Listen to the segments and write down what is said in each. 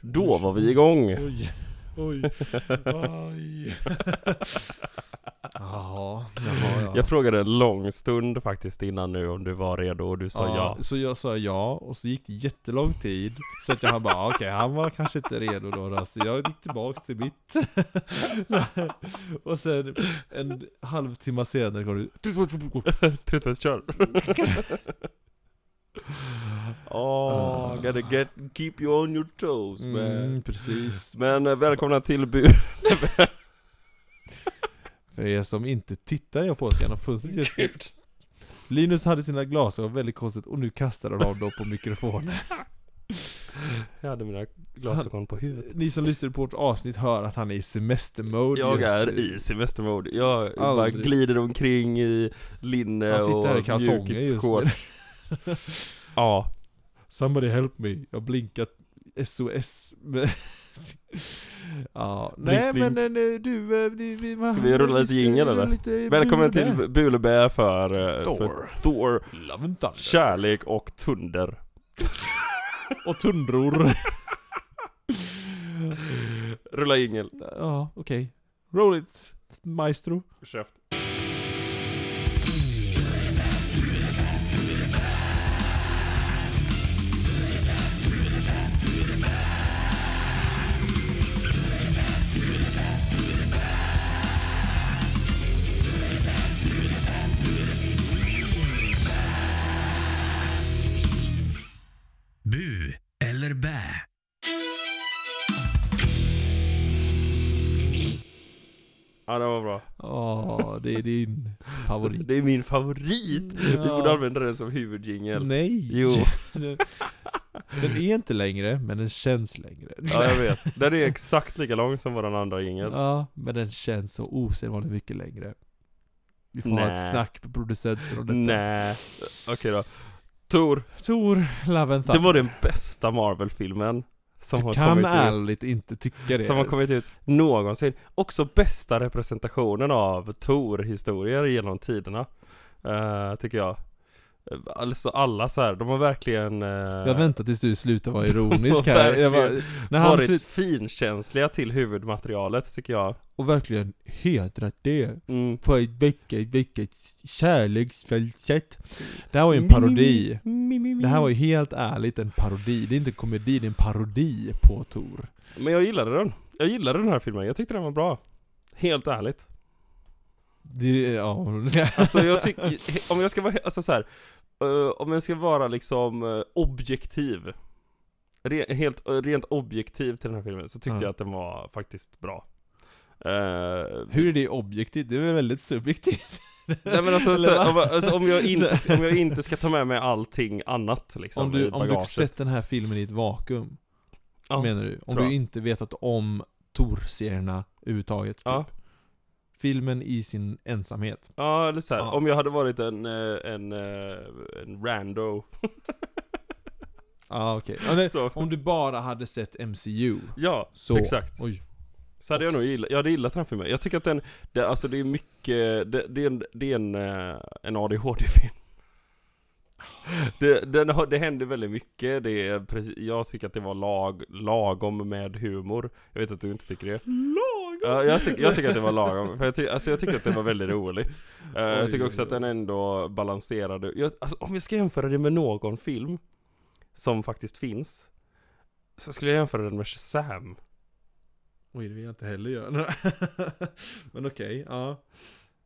Då var vi igång. Oj, oj, oj. Jaha, jaha, ja. Jag frågade en lång stund faktiskt innan nu om du var redo och du sa ja. Så jag sa ja, och så gick det jättelång tid Så att jag bara, okej, han var kanske inte redo då, då Så jag gick tillbaks till mitt Och sen en halvtimme senare kom du Trutvet kör. Oh, gotta get, keep you on your toes man. mm, Precis Men eh, välkomna till bu... För er som inte tittar jag på sig genom fönstret just nu Linus hade sina glasögon väldigt konstigt och nu kastar han av dem på mikrofonen Jag hade mina glasögon på huvudet. Ni som lyssnar på vårt avsnitt hör att han är i semestermode Jag just är nu. i semestermode. Jag bara Aldrig. glider omkring i linne och mjukisshorts. Ja, Somebody help me, jag har blinkat SOS Ja, nej blink. men eh, du, eh, vi, vi, Ska vi rulla lite jingel, eller? lite välkommen till Bulebä för, eh, för Thor, Thor, Love and Thunder kärlek och tunder. Och tundror Rulla jingel. Ja, okej Roll it, maestro Käft. Bu eller bä? Ja, det var bra. Ja, det är din favorit Det är min favorit! Vi Ja. borde använda den som huvudjingel. Nej! Jo. Den- är inte längre, men den känns längre Ja, jag vet. Den är exakt lika lång som våran andra jingel. Ja, men den känns så osedvanligt mycket längre Vi får ha Nej. ett snack med producenten om detta Nej. Okej då. Tor, Tor, and det var den bästa Marvel-filmen som har Du kan kommit ut. ärligt inte tycka det Som har kommit ut någonsin. Också bästa representationen av Tor-historier genom tiderna. eh, tycker jag. Eh, Alltså alla så här, de har verkligen... Uh, Jag väntar tills du slutar vara ironisk här jag bara, när han varit finkänsliga till huvudmaterialet tycker jag. Och verkligen hedrat det Mm. På ett mycket, mycket kärleksfullt sätt Det här var ju en parodi Det här var ju helt ärligt en parodi, det är inte en komedi, det är en parodi på Tor Men jag gillade den. Jag gillade den här filmen, jag tyckte den var bra. Helt ärligt. det, ja, Alltså jag tycker, om jag ska vara, alltså så här, eh, om jag ska vara liksom eh, objektiv re, Helt, eh, rent objektiv till den här filmen så tyckte Ja. jag att den var faktiskt bra Eh, Hur är det objektivt? Det är väl väldigt subjektivt? Nej men alltså, så, om, alltså om, jag inte, om jag inte ska ta med mig allting annat liksom om du, om du sett den här filmen i ett vakuum ja. Menar du? Om du jag. inte vetat om Tor-serierna överhuvudtaget typ. Ja. Filmen i sin ensamhet. Ja, eller så här, Ja. om jag hade varit en, eh, en, eh, en rando. Ja okej, Ja, så, Om du bara hade sett MCU Ja, Så, exakt. Oj. Så hade jag nog gillat, jag hade gillat den här filmen. Jag tycker att den, det, alltså det är mycket, det, det är en, det är en, eh, en ADHD-film. Det, den, det händer väldigt mycket, det är precis, jag tycker att det var lag, lagom med humor. Jag vet att du inte tycker det. Lagom! Ja, jag, tycker, jag tycker att det var lagom, för jag, ty, alltså jag tycker att det var väldigt roligt. Eh, jag Oj, tycker oj, också att den ändå balanserade, jag, alltså om vi ska jämföra det med någon film som faktiskt finns, så skulle jag jämföra den med Shazam. Oj, det vill jag inte heller göra Men okej, ja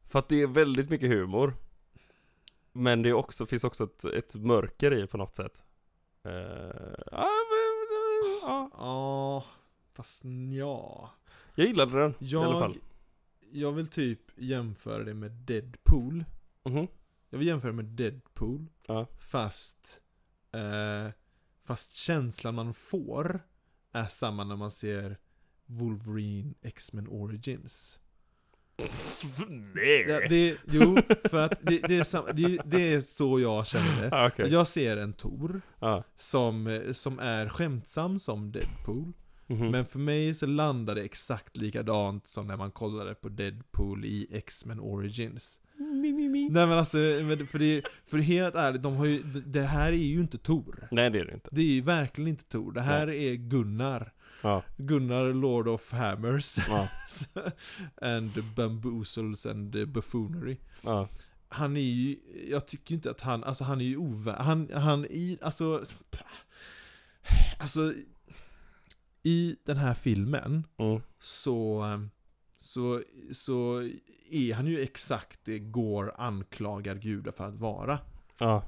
För att det är väldigt mycket humor Men det också, finns också ett, ett mörker i på något sätt. Eh, ja, men, ja, Ja, fast ja Jag gillade den i alla Jag, fall. jag vill typ jämföra det med Deadpool. Mhm. Jag vill jämföra med Deadpool Ja. Fast eh, Fast känslan man får Är samma när man ser Wolverine X-Men Origins Nej! ja, det, Jo, för att det, det, är sam, det, det är så jag känner det Ah, okej. Jag ser en Tor Ja. som, eh, som är skämtsam som Deadpool Mhm. Men för mig så landar det exakt likadant som när man kollade på Deadpool i X-Men Origins Nej men alltså, för, det, för helt ärligt, de har ju, det- här är ju inte Tor. Nej det är det inte. Det är ju verkligen inte Tor. Det här är Gunnar. Ja, Gunnar Lord of Hammers. ja, and bamboozles and buffoonery. ja. Han är ju, jag tycker inte att han, alltså han är ju ovä... Han, han i, alltså... Alltså... I den här filmen Mm. så, så, så är han ju exakt det Gore anklagar gudar för att vara. ja.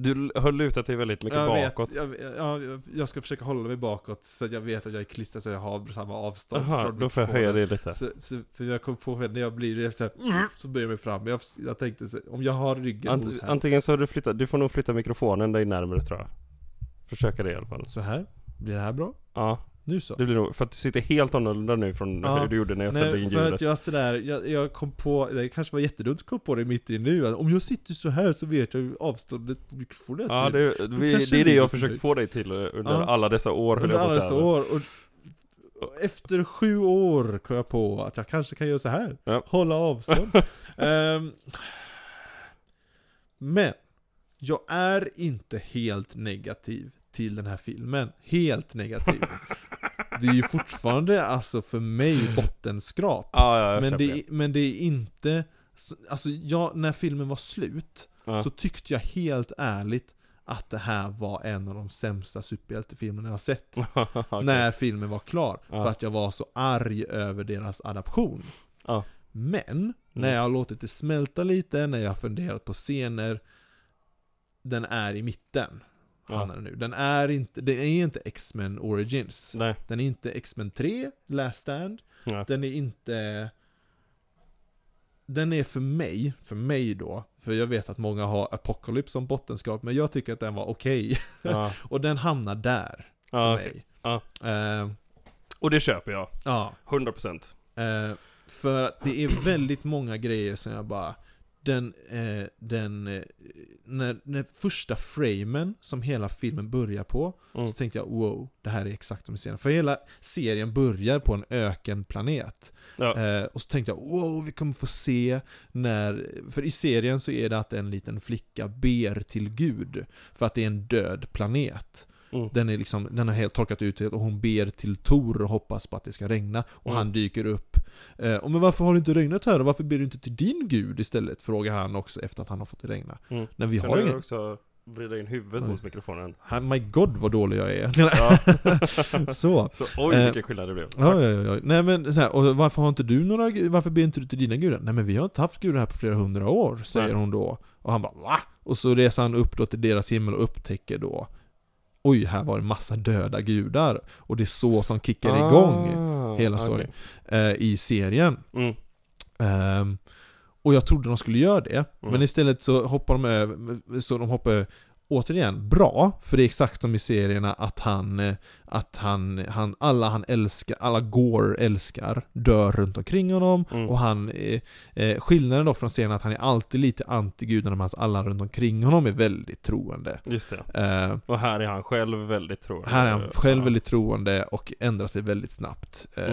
Du har lutat dig väldigt mycket jag bakåt. Vet, jag, ja, jag- jag ska försöka hålla mig bakåt så att jag vet att jag är klistrad så jag har samma avstånd Jaha, från då får jag höja det lite. Så, så, för jag kom på när jag blir så, här, så böjer jag mig fram. Jag, jag tänkte så, om jag har ryggen Ant, mot här. antingen så har du flyttat, du får nog flytta mikrofonen dig närmare tror jag. Försöka det i alla fall. Så här. Blir det här bra? Ja, Nu så. det blir nog, för att du sitter helt annorlunda nu från Ja. hur du gjorde när jag ställde in Nej, för ljudet. att jag sådär, jag, jag kom på, det kanske var jättedumt att komma på det mitt i nu, att om jag sitter så här så vet jag avståndet på mikrofonen Ja, det, vi, det är det det jag har försökt för få dig till under Ja. alla dessa år Under alla dessa år. Och, och efter sju år kom jag på att jag kanske kan göra så här. Ja. Hålla avstånd. Ehm, men, jag är inte helt negativ till den här filmen. Helt negativ. Det är ju fortfarande alltså för mig bottenskrap. Ja, ja, Men det, men det är inte... så- Alltså jag, när filmen var slut Ja. så tyckte jag helt ärligt att det här var en av de sämsta superhjältefilmerna jag har sett. Okej. När filmen var klar. För att jag var så arg över deras adaption. Men, när jag har låtit det smälta lite, när jag har funderat på scener Den är i mitten. Hamnar den nu. Den är inte, det är inte X-Men Origins. Nej. Den är inte X-Men 3, Last Stand. Ja. Den är inte... Den är för mig, för mig då, för jag vet att många har Apocalypse som bottenskrap, men jag tycker att den var okej. Ja. Och den hamnar där, för Ja, mig. Ja. Eh, Och det köper jag. ja. 100%. Eh, för att det är väldigt många grejer som jag bara Den, eh, den eh, när, när första framen som hela filmen börjar på Mm. Så tänkte jag wow, det här är exakt som i serien För hela serien börjar på en ökenplanet Ja. eh, Och så tänkte jag wow, vi kommer få se när För i serien så är det att en liten flicka ber till Gud För att det är en död planet Mm. den, är liksom, den har helt torkat ut och hon ber till Tor och hoppas på att det ska regna. Och Mm. han dyker upp. Eh, och men varför har det inte regnat här? Och varför ber du inte till din gud istället? Frågar han också efter att han har fått det regna. Mm. När vi Kan har ingen... också vrida in huvudet Oj. mot mikrofonen? My god vad dålig jag är. Ja. så. Så oj Eh, vilken skillnad det blev. Ja, ja, ja. Nej men så här, och varför har inte du några, varför ber inte du till dina gudar? Nej men vi har inte haft gudar här på flera hundra år, säger Nej. hon då. Och han bara va? Och så reser han upp då till deras himmel och upptäcker då Oj, här var en massa döda gudar. Och det är så som kickar igång Ah, hela okej. storyn. eh, i serien. Mm. Ehm, och jag trodde de skulle göra det, Mm. men istället så hoppar de över, så de hoppar Återigen, bra, för det är exakt som i serierna att han, eh, att han, han alla han älskar, alla Gore älskar, dör runt omkring honom Mm. och han, eh, eh, skillnaden då från serien är att han är alltid lite anti-gudarna medan alla runt omkring honom är väldigt troende. Just det. Eh, Och här är han själv väldigt troende. här är han själv Ja. väldigt troende och ändrar sig väldigt snabbt. Mm.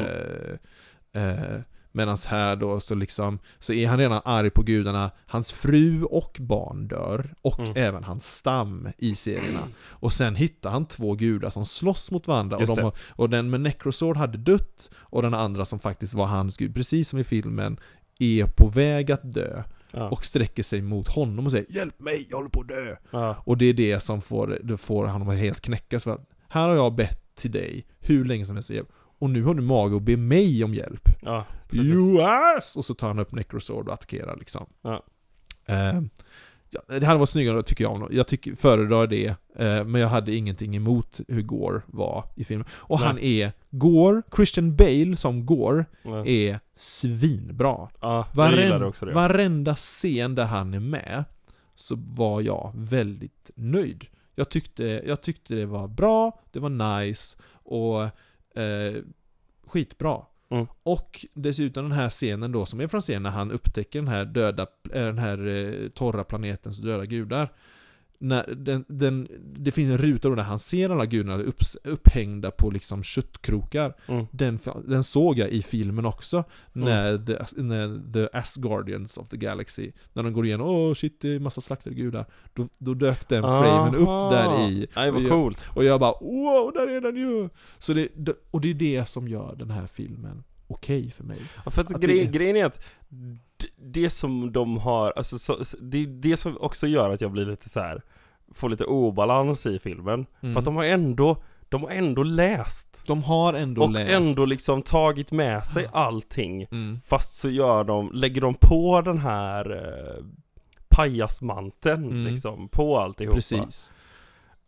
Eh, eh, Medan här då så liksom, så är han redan arg på gudarna, hans fru och barn dör, och Mm. även hans stam i serierna. Och sen hittar han två gudar som slåss mot varandra, och, de, och den med Necrosword hade dött, och den andra som faktiskt var hans gud, precis som i filmen, är på väg att dö, Ja. och sträcker sig mot honom och säger 'Hjälp mig, jag håller på att dö' Ja. Och det är det som får, det får honom att helt knäckas för att Här har jag bett till dig hur länge som helst hjälp Och nu har du mage att be mig om hjälp ja. Precis. You ass! Och så tar han upp Necrosword och attackerar liksom Ja. Eh, ja, Det hade varit snyggare tycker jag Jag tycker, föredrar det eh, Men jag hade ingenting emot hur Gore var i filmen Och Nej. han är Gore, Christian Bale som Gore Ja. är svinbra Ja, Varen, också det. varenda scen där han är med så var jag väldigt nöjd. Jag tyckte, jag tyckte det var bra, det var nice och eh, skitbra. Mm. Och dessutom den här scenen då som är från scenen när han upptäcker den här döda, eh, den här eh, torra planetens döda gudar. När den, den, det finns en ruta då där han ser alla gudarna upps, upphängda på liksom köttkrokar. Mm. Den, den såg jag i filmen också, Mm. när, the, när The Asgardians of the Galaxy, när de går igenom åh shit det är massa slaktade gudar. Då, då dök den framen upp där i. Nej vad coolt. Och jag bara wow, där är den ju! Så det, och det är det som gör den här filmen okej för mig. Ja, för att Att grej, det- grejen är att det som de har, alltså så, det är det som också gör att jag blir lite så här får lite obalans i filmen. Mm. För att de har ändå, de har ändå läst. De har ändå och läst. ändå liksom tagit med sig allting. Mm. Fast så gör de, lägger de på den här eh, pajasmanteln Mm. liksom på alltihopa. Precis.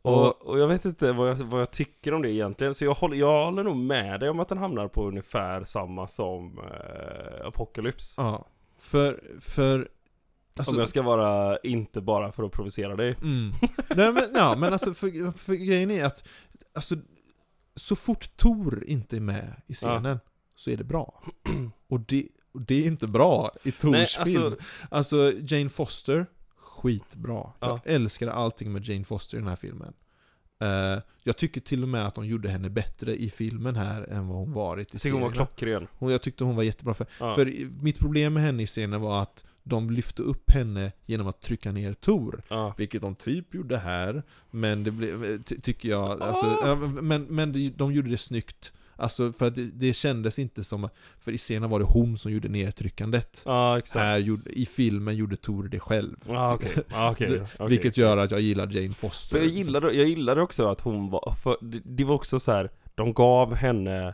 Och, och jag vet inte vad jag, vad jag tycker om det egentligen, så jag håller, jag håller nog med dig om att den hamnar på ungefär samma som eh, Apocalypse. Ja. För, för... Alltså, om jag ska vara, inte bara för att provocera dig. mm. Nej men, ja, men alltså för, för grejen är att Alltså Så fort Tor inte är med i scenen Så är det bra Och det, och det är inte bra i Tors Nej, film alltså, Alltså Jane Foster Skitbra Ja. Jag älskade allting med Jane Foster i den här filmen Jag tycker till och med att de gjorde henne bättre i filmen här än vad hon varit i jag tycker hon var klockren. Hon, jag tyckte hon var jättebra för, Ja. för mitt problem med henne i serien var att de lyfte upp henne genom att trycka ner Tor. Ja. Vilket de typ gjorde här, men det blev, ty, tycker jag, alltså, men, men de gjorde det snyggt. Alltså för att det, det kändes inte som, för i scenen var det hon som gjorde nedtryckandet. Exakt. Här gjorde, I filmen gjorde Tor det själv. Ja, okej. Ja, okej. Det- okej. Vilket gör att jag gillar Jane Foster. För jag gillade, jag gillade också att hon var, för det, det var också så här. de gav henne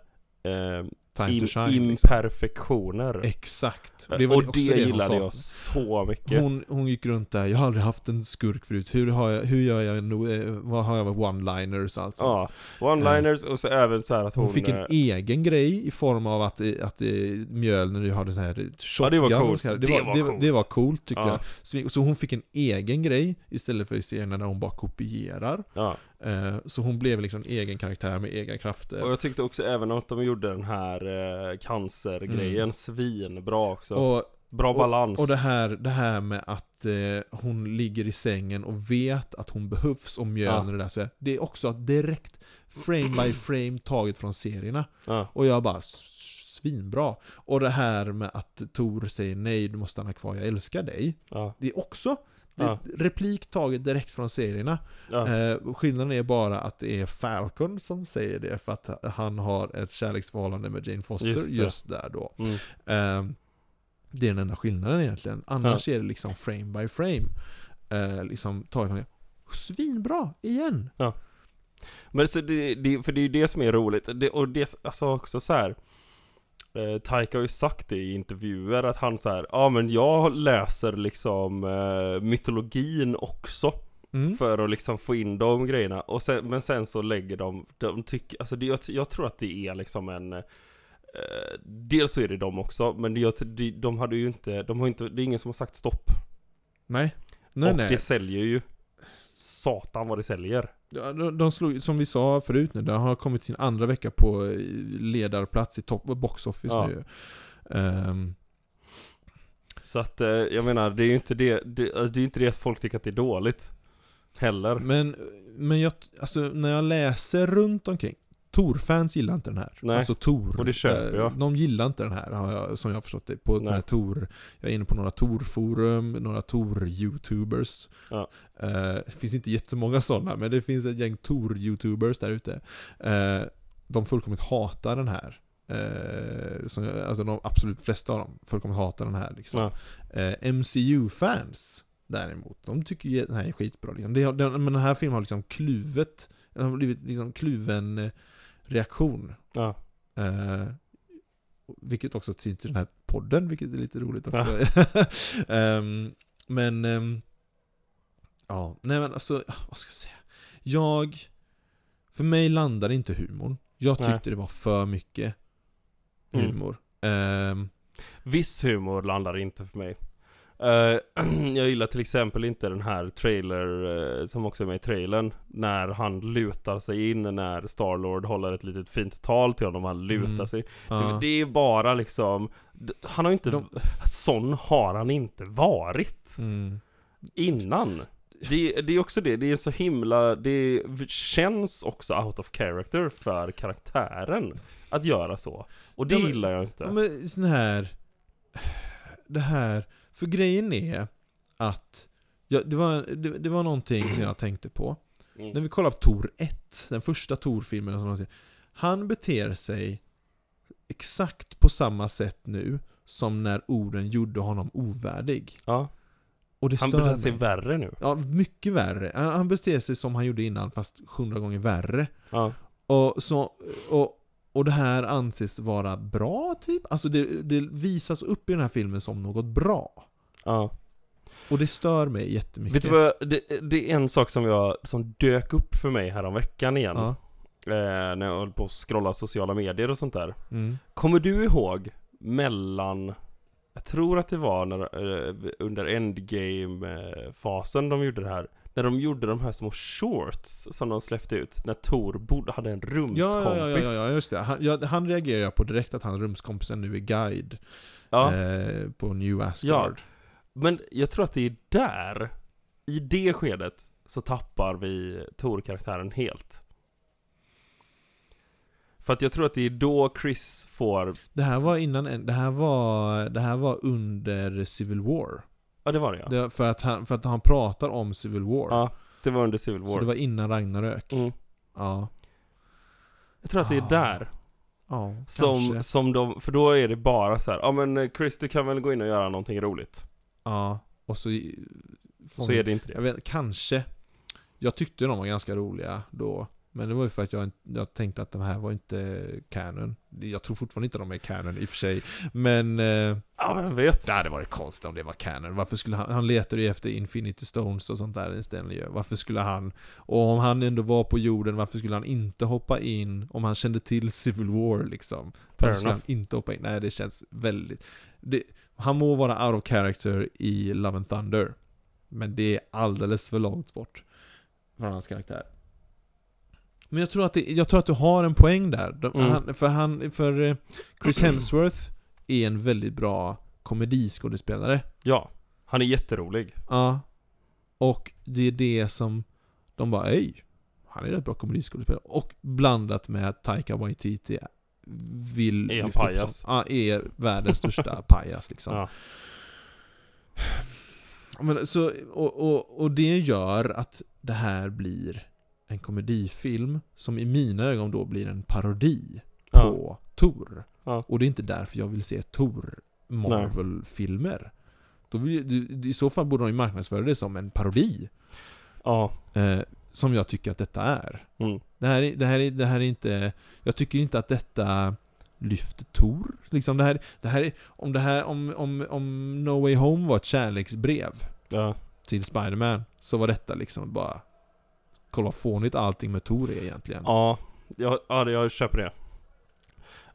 eh, Time shine. liksom. imperfektioner. Exakt. och väl det, också hon gillade jag så mycket. Hon, hon gick runt där, jag har aldrig haft en skurk förut, hur, har jag, hur gör jag, no, eh, vad har jag one-liners och allt sånt. Ja, one-liners och så även så att hon... Hon fick en eh, egen grej i form av att, eh, att eh, Mjölner nu hade så här shotgun. Ja, det var och coolt. så här. Det Det, var, var det, det var coolt tycker Ja. jag. Så, så hon fick en egen grej istället för i serien där hon bara kopierar. ja. Eh, så hon blev liksom en egen karaktär med egna krafter. Och jag tyckte också även att de gjorde den här eh, cancergrejen svinbra också. Mm. Och, Bra balans. och det, här, det här med att eh, hon ligger i sängen och vet att hon behövs och Mjölner Ja. är där. Så det är också direkt frame by frame taget från serierna. Ja. Och jag bara svinbra. Och det här med att Tor säger nej, du måste stanna kvar, jag älskar dig. Ja. Det är också det är Ja. replik taget direkt från serierna. Ja. Eh, skillnaden är bara att det är Falcon som säger det för att han har ett kärleksförhållande med Jane Foster Just just, där då. Mm. Eh, det är den enda skillnaden egentligen. Annars är det liksom frame by frame. Eh, liksom taget från det. Svinbra, igen! Men så det, det, för det är ju det som är roligt. Det, och det, alltså också så här. Eh, Taika har ju sagt det i intervjuer att han så här, ja men jag läser liksom eh, mytologin också Mm. för att liksom få in de grejerna och sen, men sen så lägger de, de tycker, alltså det, jag, jag tror att det är liksom en eh, Dels så är det de också, men det, de, de hade ju inte, de har inte, det är ingen som har sagt stopp Nej. Nej, Och nej. det säljer ju Satan vad det säljer Ja, de, de slog, som vi sa förut nu, det har kommit sin andra vecka på eh, ledarplats i top, box office Ja. nu. Ehm, Så att, eh, jag menar, det är ju inte det, det, det är inte det att folk tycker att det är dåligt Heller men, men jag, alltså när jag läser runt omkring Tor-fans gillar inte den här. Nej. Alltså Tor. Och det köper eh, jag. De gillar inte den här, har jag, som jag har förstått det. På den. Tor. Jag är inne på några Tor-forum, några Tor-youtubers. Ja. Eh, det finns inte jättemånga sådana, men det finns ett gäng Tor-youtubers där ute. Eh, de fullkomligt hatar den här. Eh, som, alltså de absolut flesta av dem fullkomligt hatar den här liksom. ja. Eh, MCU-fans däremot, de tycker ju den här är skitbra. Liksom. Det den, men den här filmen har liksom kluvet, den har blivit liksom kluven eh, reaktion. ja. Eh, vilket också syns i den här podden, vilket är lite roligt också. Ehm, men, ehm, ja, nej men alltså, vad ska jag säga? Jag, för mig landade inte humorn. Jag Nej. tyckte det var för mycket Mm. humor. Ehm, Viss humor landar inte för mig Jag gillar till exempel inte den här trailer eh, som också är med i trailern När han lutar sig in när Starlord håller ett litet fint tal till honom, han lutar Mm. sig ja. det, är bara liksom Han har ju inte, De- sån har han inte varit Mm. innan Det, det är också det, det är så himla, det känns också out of character för karaktären att göra så. Och det Ja, men- gillar jag inte. Men sån här... Det här... För grejen är att... Ja, det, var, det, det var någonting som jag tänkte på. Mm. När vi kollar på Tor 1, den första Tor-filmen som någonsin. Han beter sig exakt på samma sätt nu som när orden gjorde honom ovärdig. Ja, Och det han beter sig mig. värre nu. Ja, mycket värre. Han han beter sig som han gjorde innan, fast hundra gånger värre. Ja, Och, så, och, och det här anses vara bra, typ? Alltså det, det visas upp i den här filmen som något bra. ja. Och det stör mig jättemycket. Vet du vad, det, det är en sak som jag, som dök upp för mig här om veckan igen. Ja. Eh, när jag höll på att scrolla sociala medier och sånt där. Mm. Kommer du ihåg mellan, jag tror att det var när, eh, under endgame-fasen de gjorde det här. När de gjorde de här små shorts som de släppte ut. När Tor bodde, hade en rumskompis. Ja, ja, ja, ja, ja, just det. Han, ja, han reagerar jag på direkt att han rumskompisen nu är guide Ja, eh, på New Asgard. Men jag tror att det är där, i det skedet, så tappar vi Tor-karaktären helt. För att jag tror att det är då Chris får, Det här var innan, det här var, det här var under Civil War. Ja det var det ja. Det, för, att han, för att han pratar om Civil War. Ja, det var under Civil Så War. det var innan Ragnarök. Mm. Ja. Jag tror att det är Ah, där Ja, som, kanske. som de, för då är det bara så här, ja men eh, Chris du kan väl gå in och göra någonting roligt. Ja, och så... Så är det inte Jag det. vet, kanske. Jag tyckte de var ganska roliga då. Men det var ju för att jag, jag tänkte att de här var inte canon. Jag tror fortfarande inte de är canon i och för sig. Men... Eh, Ja, vem vet? det hade varit konstigt om det var canon. Varför skulle han... Han letade ju efter Infinity Stones och sånt där istället ju. Varför skulle han... Och om han ändå var på jorden, varför skulle han inte hoppa in om han kände till Civil War liksom? Varför skulle han inte hoppa in? Nej, det känns väldigt... Det, han må vara out of character i Love and Thunder. Men det är alldeles för långt bort från hans karaktär. Men jag tror att, det, jag tror att du har en poäng där. De, Mm. han, för han, för eh, Chris Hemsworth är en väldigt bra komediskådespelare. Ja, han är jätterolig. Ja. Och det är det som de bara, ej, han är rätt bra komediskådespelare. Och blandat med att Taika Waititi vill Är upp pajas. som- Ja, är världens största pajas liksom. Ja. Men, så, och, och, och det gör att det här blir en komedifilm som i mina ögon då blir en parodi Ja. på Tor. Ja. Och det är inte därför jag vill se Tor Marvel-filmer. I så fall borde de ju marknadsföra det som en parodi. Ja. Eh, som jag tycker att detta är. Mm. Det här, är- det, här är, det här är inte... Jag tycker inte att detta lyfter Tor. Liksom det här, det här är, om det här, om, om, om No Way Home var ett kärleksbrev Ja. till Spider-Man så var detta liksom bara... Kolla vad fånigt allting med Tor är egentligen. Ja, jag, ja, jag köper det.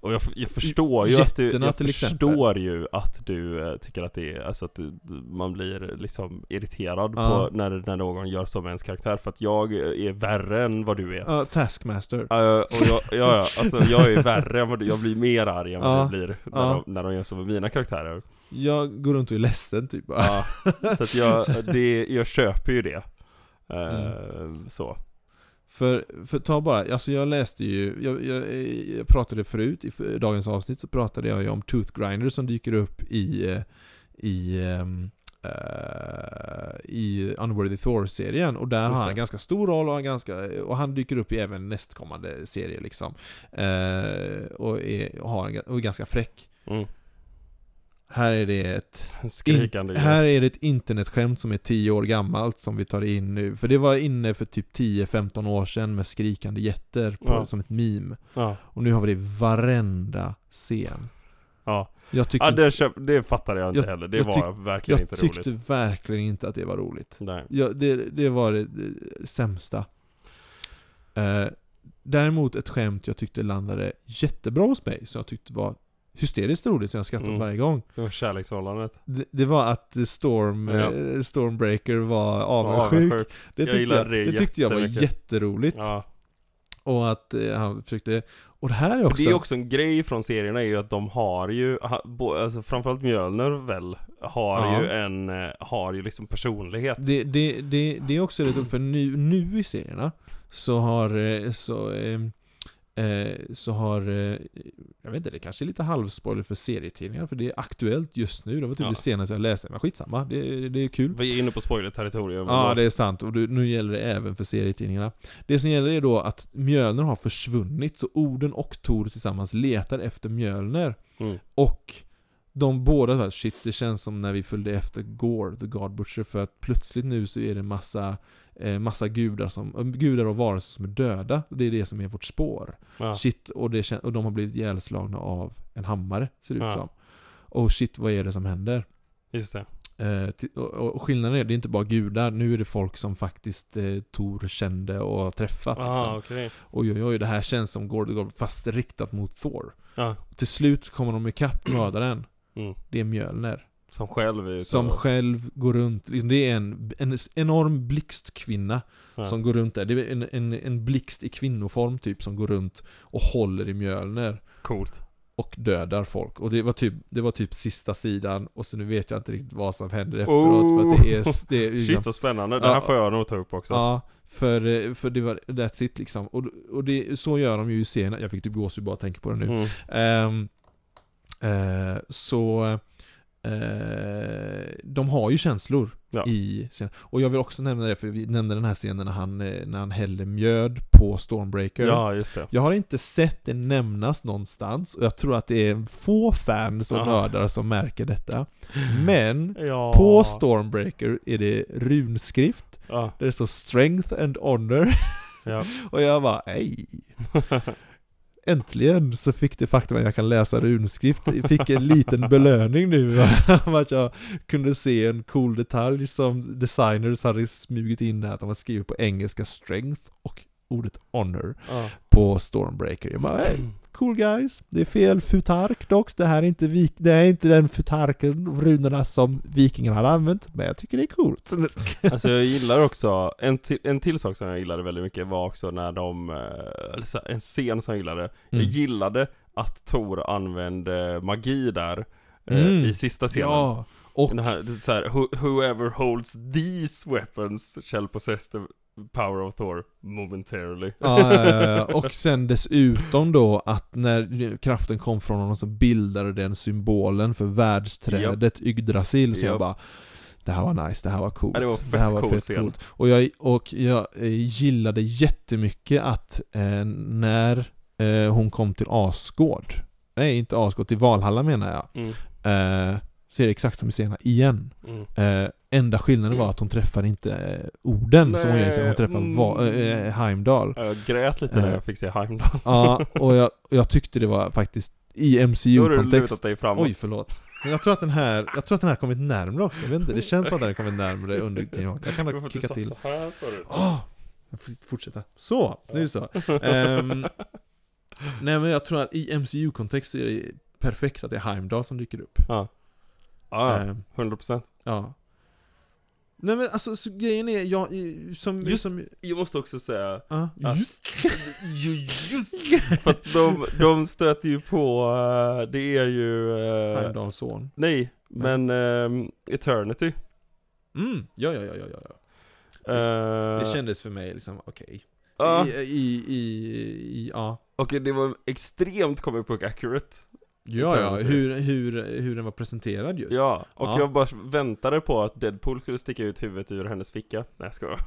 Och jag, jag förstår ju att du, jag exempel. förstår ju att du eh, tycker att det är, alltså att du, man blir liksom irriterad Ja. på när, när någon gör med ens karaktär för att jag är värre än vad du är. Ja, Taskmaster. Ja, och jag, ja, ja, alltså jag är värre än vad du, jag blir mer arg än vad Ja. jag blir när, de, när de gör så med mina karaktärer. Jag går runt och är ledsen typ. Ja, så att jag, det, jag köper ju det. Eh, Mm. Så. För, för ta bara, alltså jag läste ju, jag, jag, jag pratade förut, i dagens avsnitt så pratade jag ju om Tooth Grinder som dyker upp i, eh, i, eh, i Unworthy Thor-serien och där Just har han det. en ganska stor roll och han, ganska, och han dyker upp i även nästkommande serie liksom. Eh, och, är, och, har en, och är ganska fräck. Mm. Här är det ett in, här är det ett internetskämt som är 10 år gammalt som vi tar in nu. För det var inne för typ 10-15 år sedan med skrikande jätter på, Ja. som ett meme. Ja, Och nu har vi det i varenda scen. ja. Jag tyckte, ja det, köp, det fattade jag inte Jag- heller. Det jag var verkligen jag inte tyckte roligt. verkligen inte att det var roligt. Nej. Ja, det, det var det, det sämsta. Eh, däremot ett skämt jag tyckte landade jättebra hos mig, som jag tyckte var hysteriskt roligt, som jag skrattade Mm. varje gång. Det var kärleksförhållandet. Det, det var att Storm, Ja. eh, Stormbreaker var Var avundsjuk. Det Jag tyckte gillade jag, det det tyckte jag var jätteroligt. Ja. Och att eh, han försökte, och det här är För också... det är också en grej från serierna är ju att de har ju, alltså framförallt Mjölner väl, har Ja. ju en, eh, har ju liksom personlighet. Det, det, det, det är också lite, för nu, nu i serierna så har, så, så har, eh, jag vet inte, det kanske är lite halvspoiler för serietidningar för det är aktuellt just nu, det var typ Ja. det senaste jag läste, men skitsamma, det, det är kul. Vi är inne på spoiler-territorium. Ja, det är sant. Och nu gäller det även för serietidningarna. Det som gäller är då att Mjölner har försvunnit, så Oden och Tor tillsammans letar efter Mjölner. Mm. Och de båda så shit det känns som när vi följde efter Gore, the God Butcher, för att plötsligt nu så är det massa, eh, massa gudar, som, eh, gudar och varelser som är döda. Det är det som är vårt spår. Ja. Shit, och, det, och de har blivit ihjälslagna av en hammare, ser det ut Ja. som. Och shit, vad är det som händer? Just det. Eh, och, och skillnaden är, det är inte bara gudar, nu är det folk som faktiskt eh, Tor kände och har träffat. Ah, Liksom. okej. Oj oj oj, det här känns som Gord God, fast riktat mot Thor. Ja. Till slut kommer de ikapp mördaren. Mm. Det är Mjölner. Som själv är Som själv går runt, liksom, det är en, en enorm blixtkvinna ja. som går runt där. Det är en, en, en blixt i kvinnoform typ som går runt och håller i Mjölner. Coolt. Och dödar folk. Och det var typ, det var typ sista sidan och så nu vet jag inte riktigt vad som händer efteråt för att det är... Det är Shit vad spännande, det här får jag nog ta upp också. Ja, för, för det var, that's it liksom. Och, och det, så gör de ju i serien, jag fick typ gåshud bara tänka på det nu. Mm. Ehm, eh, så de har ju känslor Ja. i Och jag vill också nämna det, för vi nämnde den här scenen när han, eh, när han häller mjöd på Stormbreaker. Ja, just det. Jag har inte sett det nämnas någonstans, och jag tror att det är få fans och nördar som märker detta. Men Ja. på Stormbreaker är det runskrift, Ja. där det står 'Strength and Honor' och jag bara ej. Äntligen så fick det faktum att jag kan läsa runskrift, fick en liten belöning nu av att jag kunde se en cool detalj som designers hade smugit in där, att de hade skrivit på engelska 'strength' och ordet 'honor' Ja. på Stormbreaker. Jag bara hey, cool guys, det är fel futark dock, det här är inte, vik- det är inte den futarken, runorna som vikingarna hade använt, men jag tycker det är coolt. Alltså jag gillar också, en till, en till sak som jag gillade väldigt mycket var också när de, eh, en scen som jag gillade Jag Mm. gillade att Tor använde magi där eh, Mm. I sista scenen Ja, och Den här, så här, "Who- whoever holds these weapons shall possess the power of Thor momentarily Ja, och sen dessutom då att när kraften kom från honom så bildade den symbolen för världsträdet Yggdrasil, så jag Japp. bara det här var nice, det här var coolt. Ja, det var fett här var cool fett scen. coolt. Och jag, och jag eh, gillade jättemycket att eh, när eh, hon kom till Asgård, nej inte Asgård, till Valhalla menar jag, mm. eh, så är det exakt som i scenerna igen. Mm. Eh, enda skillnaden var att hon träffar inte eh, orden som hon gör hon träffar Nej, Va- mm. eh, Heimdall. Jag grät lite när Eh. jag fick se Heimdall Ja, och jag, jag tyckte det var faktiskt i MCU-kontext Oj, förlåt. Men jag tror att den här, jag tror att den här kommit närmre också, jag vet inte, det känns som att den har kommit närmre under tiden Jag kan nog kicka till? Åh! Jag får fortsätta. Så, nu så. Ehm, nej men jag tror att i MCU-kontext är det perfekt att det är Heimdall som dyker upp. Ja, ja, Ehm, 100% ja. Nej men alltså, så grejen är, jag, som, Just- som, Jag måste också säga ja, Ja. just Ju- Just För att de, de stöter ju på, eh, det är ju... eh, Heimdalls son. nej, men ehm, Eternity. Mm, ja, ja, ja, ja, ja. Eh, Det kändes för mig liksom, okej. ja, I, i, i, i, ja. och det var extremt comic book accurate. Ja, ja, hur, hur, hur den var presenterad just. Ja, och Ja. jag bara väntade på att Deadpool skulle sticka ut huvudet ur hennes ficka. Nej jag skojar.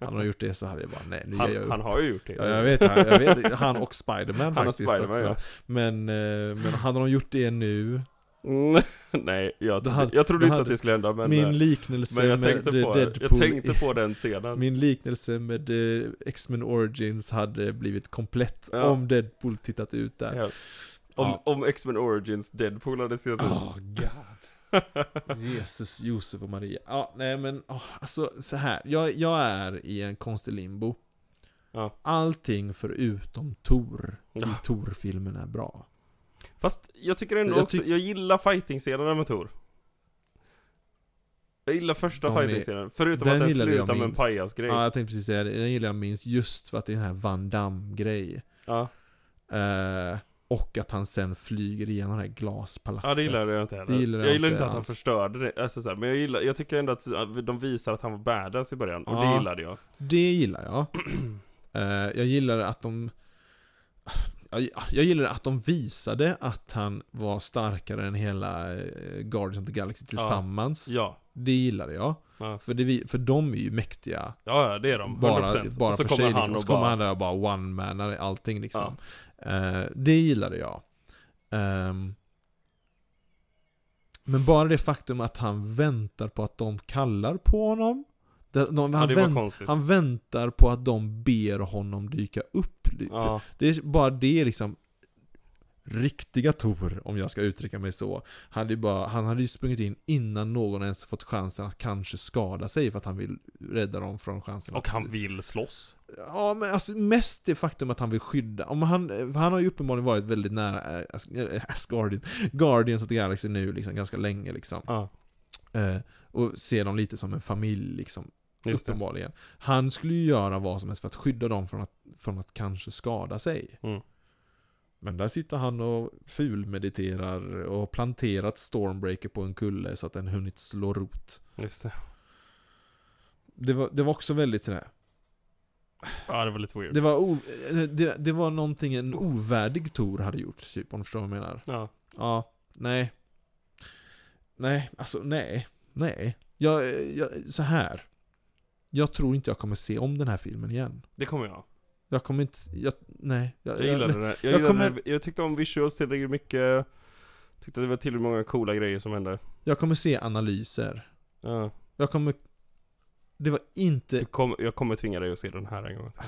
Han har gjort det så hade jag bara, nej nu Han, jag upp. han har ju gjort det. Ja, jag vet, han, jag vet, han och Spiderman faktiskt Spiderman, också. ja. Men, eh, men hade de gjort det nu, Mm, nej, jag, hade- jag trodde inte hade- att det skulle hända men, min eh, liknelse men jag med tänkte, på, Deadpool jag tänkte på den scenen. Min liknelse med eh, X-Men Origins hade blivit komplett Ja. om Deadpool tittat ut där. Ja. Om, Ja. om X-Men Origins Deadpool hade sett ut. Oh god. Jesus, Josef och Maria. Ja, nej men, åh, alltså så här. Jag, jag är i en konstig limbo. Ja. Allting förutom Tor i Ja. Tor-filmen är bra. Fast jag tycker ändå Jag också, jag gillar fighting-scenerna med Tor. Jag gillar första De är- fighting-scenen, förutom den att den slutar med en pajasgrej. Ja, Ja. jag tänkte precis säga det. Den gillar jag minst just för att det är den här Van Damme-grej. Ja. Eh, och att han sen flyger igenom det här glaspalatset. det gillade jag inte heller. Det gillade jag jag gillar inte att han förstörde det, alltså, så här, men jag, gillar, jag tycker ändå att de visar att han var badass i början, och det Ja. gillade jag. Det gillar jag. Eh, jag gillar att de... Jag, jag gillar att de visade att han var starkare än hela eh, Guardians of the Galaxy tillsammans. Ja. Det gillade jag. Ja, För, det, för de är ju mäktiga. ja, ja det är de. 100%. Bara, bara och så för kommer sig. han liksom. och så kommer bara... han där och bara one-manar allting liksom. Eh, det gillade jag. Ehm, men bara det faktum att han väntar på att de kallar på honom. De, de, Ja, han, var vänt, han väntar på att de ber honom dyka upp. Ja, Det är bara det liksom Riktiga Tor, om jag ska uttrycka mig så. Hade bara, Han hade ju sprungit in innan någon ens fått chansen att kanske skada sig för att han vill rädda dem från chansen. Och att han vill slåss. Ja men alltså mest det faktum att han vill skydda, om han, han har ju uppenbarligen varit väldigt nära As- äh, Asgardian, Guardians of the Galaxy nu liksom ganska länge liksom. Ja, eh, Och ser dem lite som en familj liksom, just det. uppenbarligen. Han skulle ju göra vad som helst för att skydda dem från att, från att kanske skada sig. Mm. Men där sitter han och fulmediterar och har planterat Stormbreaker på en kulle så att den hunnit slå rot Just det. Det var, det var också väldigt sådär Ja, det var lite weird. Det var, o, det, det var någonting en ovärdig Tor hade gjort, typ, om du förstår vad jag menar. Ja. Ja, nej. Nej, alltså nej. Nej. Jag, jag, så här. Jag tror inte jag kommer se om den här filmen igen. Det kommer jag. Jag kommer inte, jag, nej. Jag gillade det. Jag, jag kommer- det. jag tyckte om visuals tillräckligt mycket. Tyckte det var tillräckligt många coola grejer som hände. Jag kommer se analyser. Ja. Jag kommer, det var inte, kom, jag kommer tvinga dig att se den här en gång till.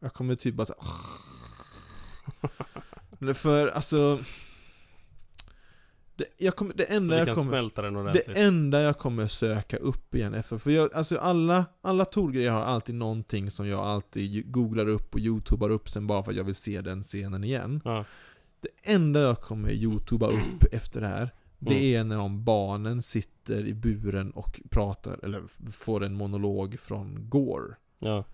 jag kommer typ bara så- För alltså, det, kommer, det enda jag kommer Det enda jag kommer söka upp igen efter, för jag, alltså alla, alla Tor-grejer har alltid någonting som jag alltid googlar upp och youtubar upp sen bara för att jag vill se den scenen igen. Ja. Det enda jag kommer youtuba upp efter det här, det är när de barnen sitter i buren och pratar, eller får en monolog från Gore. Ja.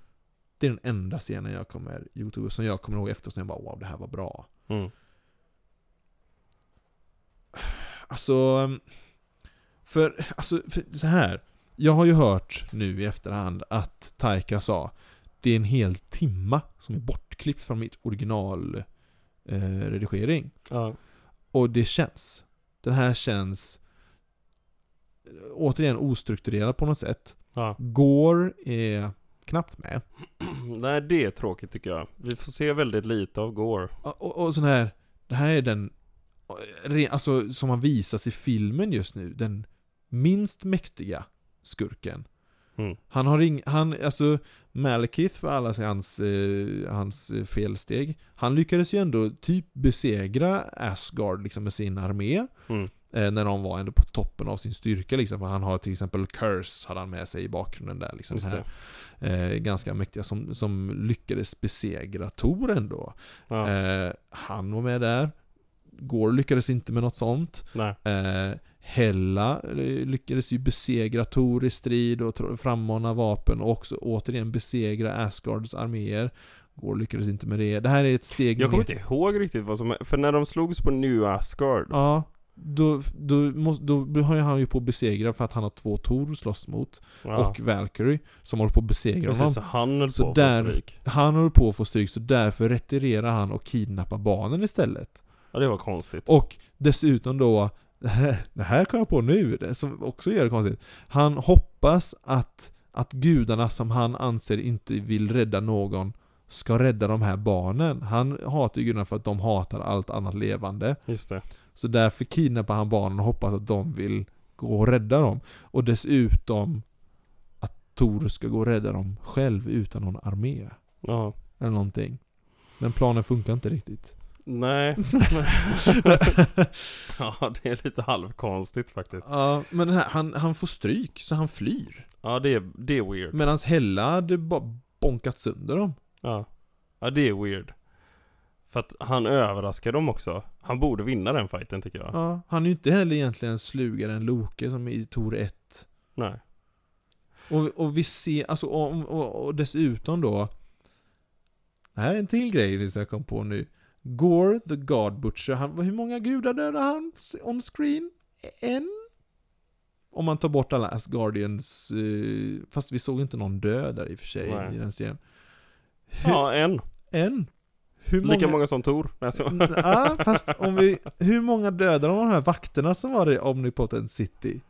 Det är den enda scenen jag kommer youtuba, som jag kommer ihåg efteråt, som jag bara wow, det här var bra. Mm. Alltså, för, alltså, för så här. Jag har ju hört nu i efterhand att Taika sa det är en hel timma som är bortklippt från mitt original eh, redigering. Ja. Och det känns. Den här känns återigen ostrukturerad på något sätt. Ja. Går är knappt med. Nej, det är tråkigt tycker jag. Vi får se väldigt lite av Gore. Och, och, och sån här, det här är den, alltså som har visats i filmen just nu, den minst mäktiga skurken. Mm. Han har ing, han, alltså Malekith för alla sig hans, eh, hans felsteg, han lyckades ju ändå typ besegra Asgard liksom med sin armé. Mm. Eh, när de var ändå på toppen av sin styrka liksom, för han har till exempel Curse, hade han med sig i bakgrunden där liksom. Här, eh, ganska mäktiga som, som lyckades besegra Tor ändå. Ja. Eh, han var med där. Gore lyckades inte med något sånt. Nej. Eh, Hella eh, lyckades ju besegra Tor i strid och frammana vapen och också återigen besegra Asgards arméer. Gore lyckades inte med det. Det här är ett steg Jag kommer ner- inte ihåg riktigt vad som För när de slogs på New Asgard. Ja, då, då, måste, då har han ju på att besegra för att han har två Tor att slåss mot. Ja. Och Valkyrie som håller på att besegra honom. Precis, så han höll Så på att få stryk. Han håller på att få stryk så därför retirerar han och kidnappar barnen istället. Ja, det var konstigt. Och dessutom då, det här, kom jag på nu, det som också gör det konstigt. Han hoppas att, att gudarna som han anser inte vill rädda någon ska rädda de här barnen. Han hatar ju gudarna för att de hatar allt annat levande. Just det. Så därför kidnappar han barnen och hoppas att de vill gå och rädda dem. Och dessutom att Tor ska gå och rädda dem själv utan någon armé. Ja. Eller någonting. Den planen funkar inte riktigt. Nej. ja, det är lite halvkonstigt faktiskt. Ja, men den här, han, han får stryk så han flyr. Ja, det är, det är weird. Medan Hella hade bara bonkat sönder dem. Ja. Ja, det är weird. För att han överraskar dem också. Han borde vinna den fighten tycker jag. Ja, han är ju inte heller egentligen slugare än Loke som i Tor 1. Nej. Och, och vi ser, alltså och, och, och dessutom då Det här är en till grej som jag kom på nu Gore the God Butcher, han, hur många gudar dödade han on screen? En? Om man tar bort alla Asgardians, eh, fast vi såg inte någon död där i och för sig Nej. i den serien. Hur, Ja, en. En? Hur Lika många som Tor. Nej, så. Ja, fast om vi, hur många dödade de här vakterna som var i Omnipotent City?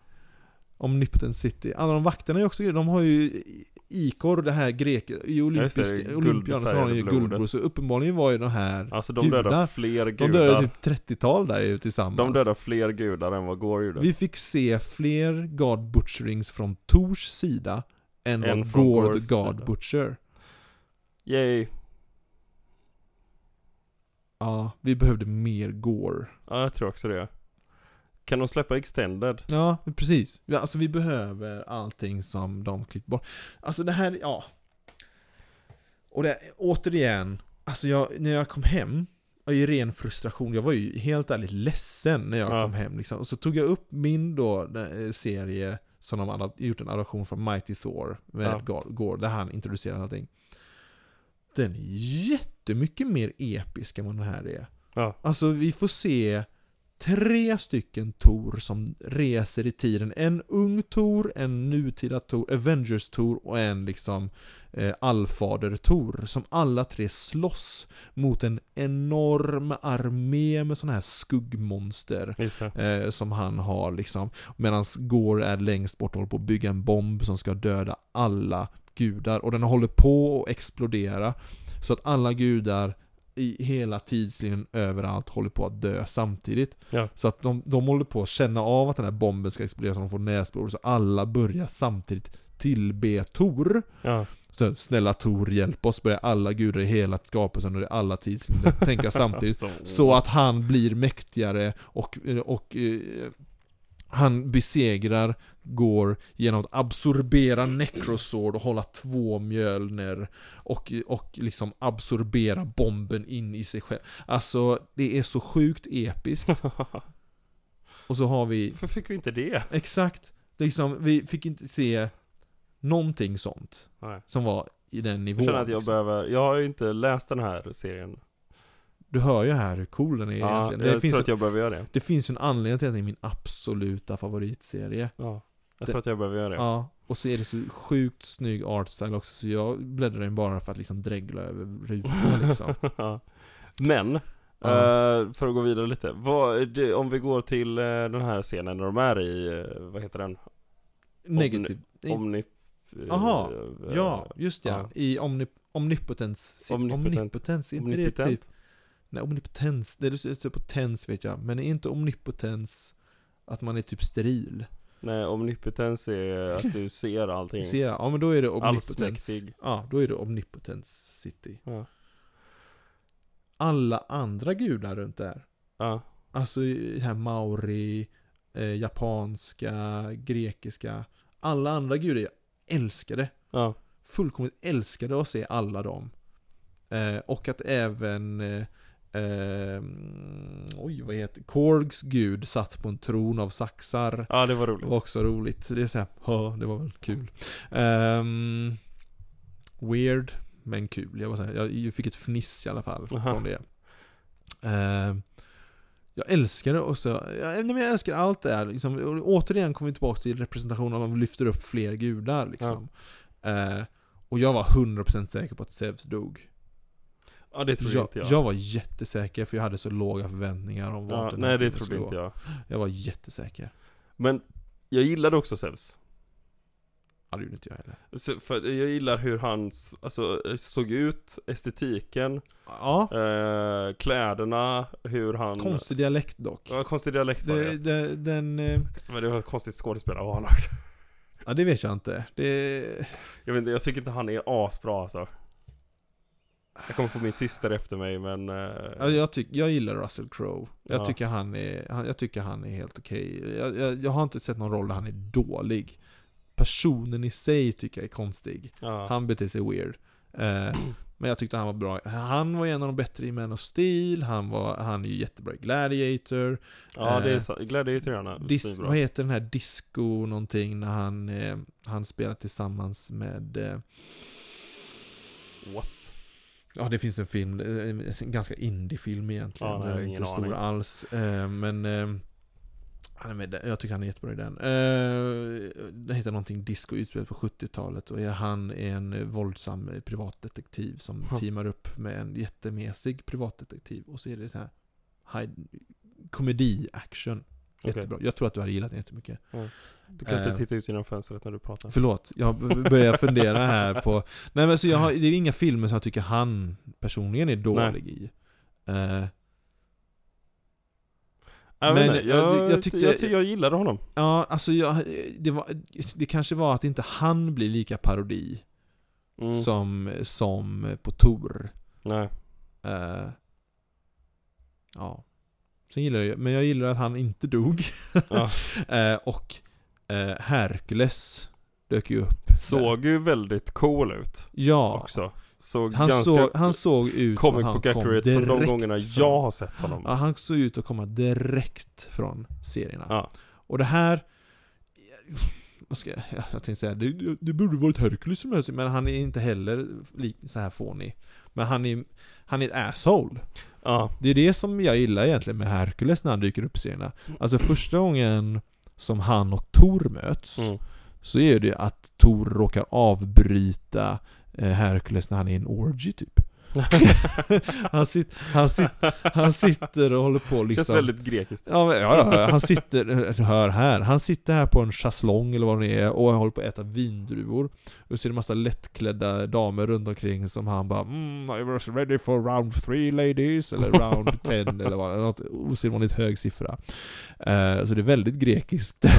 Omnipotent City. Alla de vakterna är också, de har ju Ikor, det här greker, i olympiska, det, olympiaden så har de ju guldbror, så uppenbarligen var ju de här Alltså de gudar. dödar fler De gudar. dödade typ 30-tal där ju tillsammans. De dödar fler gudar än vad Gore gjorde. Vi fick se fler God Butcherings från Tors sida än Än vad Gore Gores the God sida. Butcher. Yay. Ja, vi behövde mer Gore. Ja, jag tror också det. Kan de släppa Extended? Ja, precis. Alltså vi behöver allting som de klippt bort. Alltså det här, ja. Och det, återigen, alltså jag, när jag kom hem, och i ren frustration, jag var ju helt ärligt ledsen när jag Ja. kom hem liksom. Och så tog jag upp min då eh, serie som de hade gjort en adaption från Mighty Thor med Ja. Gore- där han introducerade allting. Den är jättemycket mer episk än vad den här är. Ja. Alltså vi får se tre stycken Tor som reser i tiden. En ung Tor, en nutida Tor, Avengers Tor och en liksom eh, allfader Tor. Som alla tre slåss mot en enorm armé med sådana här skuggmonster. Eh, som han har liksom. Medan Gore är längst bort och håller på att bygga en bomb som ska döda alla gudar. Och den håller på att explodera. Så att alla gudar i hela tidslinjen överallt håller på att dö samtidigt. Ja. Så att de, de håller på att känna av att den här bomben ska explodera så de får näsblod. Så alla börjar samtidigt tillbe Tor. Ja. Så snälla Tor hjälp oss, börjar alla gudar i hela skapelsen och i alla tidslinjer tänka samtidigt. Så, Så att han blir mäktigare och, och eh, han besegrar Gore genom att absorbera Necrosword och hålla två Mjölner och, och liksom absorbera bomben in i sig själv. Alltså, det är så sjukt episkt. Och så har vi, Varför fick vi inte det? exakt, liksom, vi fick inte se någonting sånt Nej. som var i den Jag nivån. känner att jag liksom. behöver, jag har ju inte läst den här serien. Du hör ju här hur cool den är Ja, egentligen. jag Det finns, tror att jag behöver göra det. det finns en anledning till att det är min absoluta favoritserie. Ja. Jag Det- tror att jag behöver göra det. Ja, och så är det så sjukt snygg artstyle också så jag bläddrar in bara för att liksom dregla över rutorna liksom. Men, eh, för att gå vidare lite. Vad, det, om vi går till eh, den här scenen när de är i, eh, vad heter den? Negativ. Omni... Aha, eh, ja, just ja. I omni, omnipotens. Omnipotent. Omnipotens, inte Omnipotent? det typ... Nej, omnipotens, det är det på tens vet jag. Men är inte omnipotens att man är typ steril? Nej, omnipotens är att du ser allting. Ser? Ja men då är det omnipotens. Allsmäktig. Ja, då är det omnipotens city. Ja. Alla andra gudar runt där. Ja. Alltså här maori, eh, japanska, grekiska. Alla andra gudar jag älskade. Ja. Fullkomligt älskade att se alla dem. Eh, och att även eh, eh, Oj, vad heter Korgs gud satt på en tron av saxar. ja, det var Det roligt. var också roligt. Det är såhär, ja, det var väl kul. Ehm, weird, men kul. Jag, var så här, jag fick ett fniss i alla fall Aha. från det. Ehm, jag älskar det och så, jag, nej, jag älskar allt det här liksom. Återigen kommer vi tillbaka till representationen, man lyfter upp fler gudar liksom. Eh, och jag var 100% säker på att Zeus dog. Ja, det trodde Jag, inte jag. jag var jättesäker för jag hade så låga förväntningar om vart ja, den här nej, det trodde inte jag. Jag var jättesäker. Men jag gillade också Zeus. Ja, det gjorde inte jag heller. Så- För jag gillar hur han alltså, såg ut, estetiken, Ja, eh, kläderna, hur han... konstig dialekt dock. Ja, konstig dialekt var Det, det. det, den, eh, Men det var ett konstigt skådespel av honom också. ja det vet jag inte. Det, Jag vet inte, jag tycker inte han är asbra alltså. Jag kommer få min syster efter mig men... eh, ja, jag, tyck, jag gillar Russell Crowe. Jag, Ja. tycker han är, han, jag tycker han är helt okej. Jag, jag, jag har inte sett någon roll där han är dålig. Personen i sig tycker jag är konstig. ja. Han beter sig weird. Eh, Men jag tyckte han var bra. Han var en av de bättre i Man of Steel, han, var, han är ju jättebra i Gladiator. Ja, det är Eh, så. Gladiator gärna. Dis, vad heter den här Disco någonting när han, eh, han spelar tillsammans med eh, What? Ja, det finns en film, eh, en ganska indie-film egentligen. Ja, den är inte stor aning. alls. eh, Men eh, han är med jag tycker han är jättebra i den. Den heter någonting Disco utspelat på 70-talet och han är en våldsam privatdetektiv som Huh. teamar upp med en jättemesig privatdetektiv. Och så är det så här komedi-action. Jättebra. Jag tror att du hade gillat den jättemycket. Du kan inte Eh, titta ut genom fönstret när du pratar. Förlåt, jag börjar fundera här på... Nej men så jag har, det är inga filmer som jag tycker han personligen är dålig i. Eh, Jag, men jag, jag- jag, tyckte- jag, jag gillade honom. ja, alltså jag, det, var, det kanske var att inte han blir lika parodi Mm. som, som på Tor. Nej. Eh, ja. Sen gillar jag, men jag gillar att han inte dog. Ja. Eh, och eh, Hercules dök ju upp. Såg ju väldigt cool ut Ja. också. Såg Han, ganska såg, han såg ut som book han kom accurate för de direkt gångerna från- jag har sett honom. Ja, han såg ut att komma direkt från serierna. Ja. Och det här... Vad ska jag, jag tänkte säga, det, det- borde varit Hercules som helst, men han är inte heller så här fånig. Men han är, han är ett asshole. Ja. Det är det som jag gillar egentligen med Hercules när han dyker upp i serierna. Alltså första gången som han och Tor möts, Mm. så är det att Tor råkar avbryta eh, Hercules när han är i en orgy typ. han, sit, han, sit, han sitter och håller på liksom Känns väldigt grekiskt. Ja, ja, ja, han sitter, hör här, han sitter här på en chaiselong eller vad det är och håller på att äta vindruvor. Och är det massa lättklädda damer runt omkring som han bara mm, I was ready for round three ladies, eller round ten eller vad något osedvanligt hög siffra. Eh, så det är väldigt grekiskt.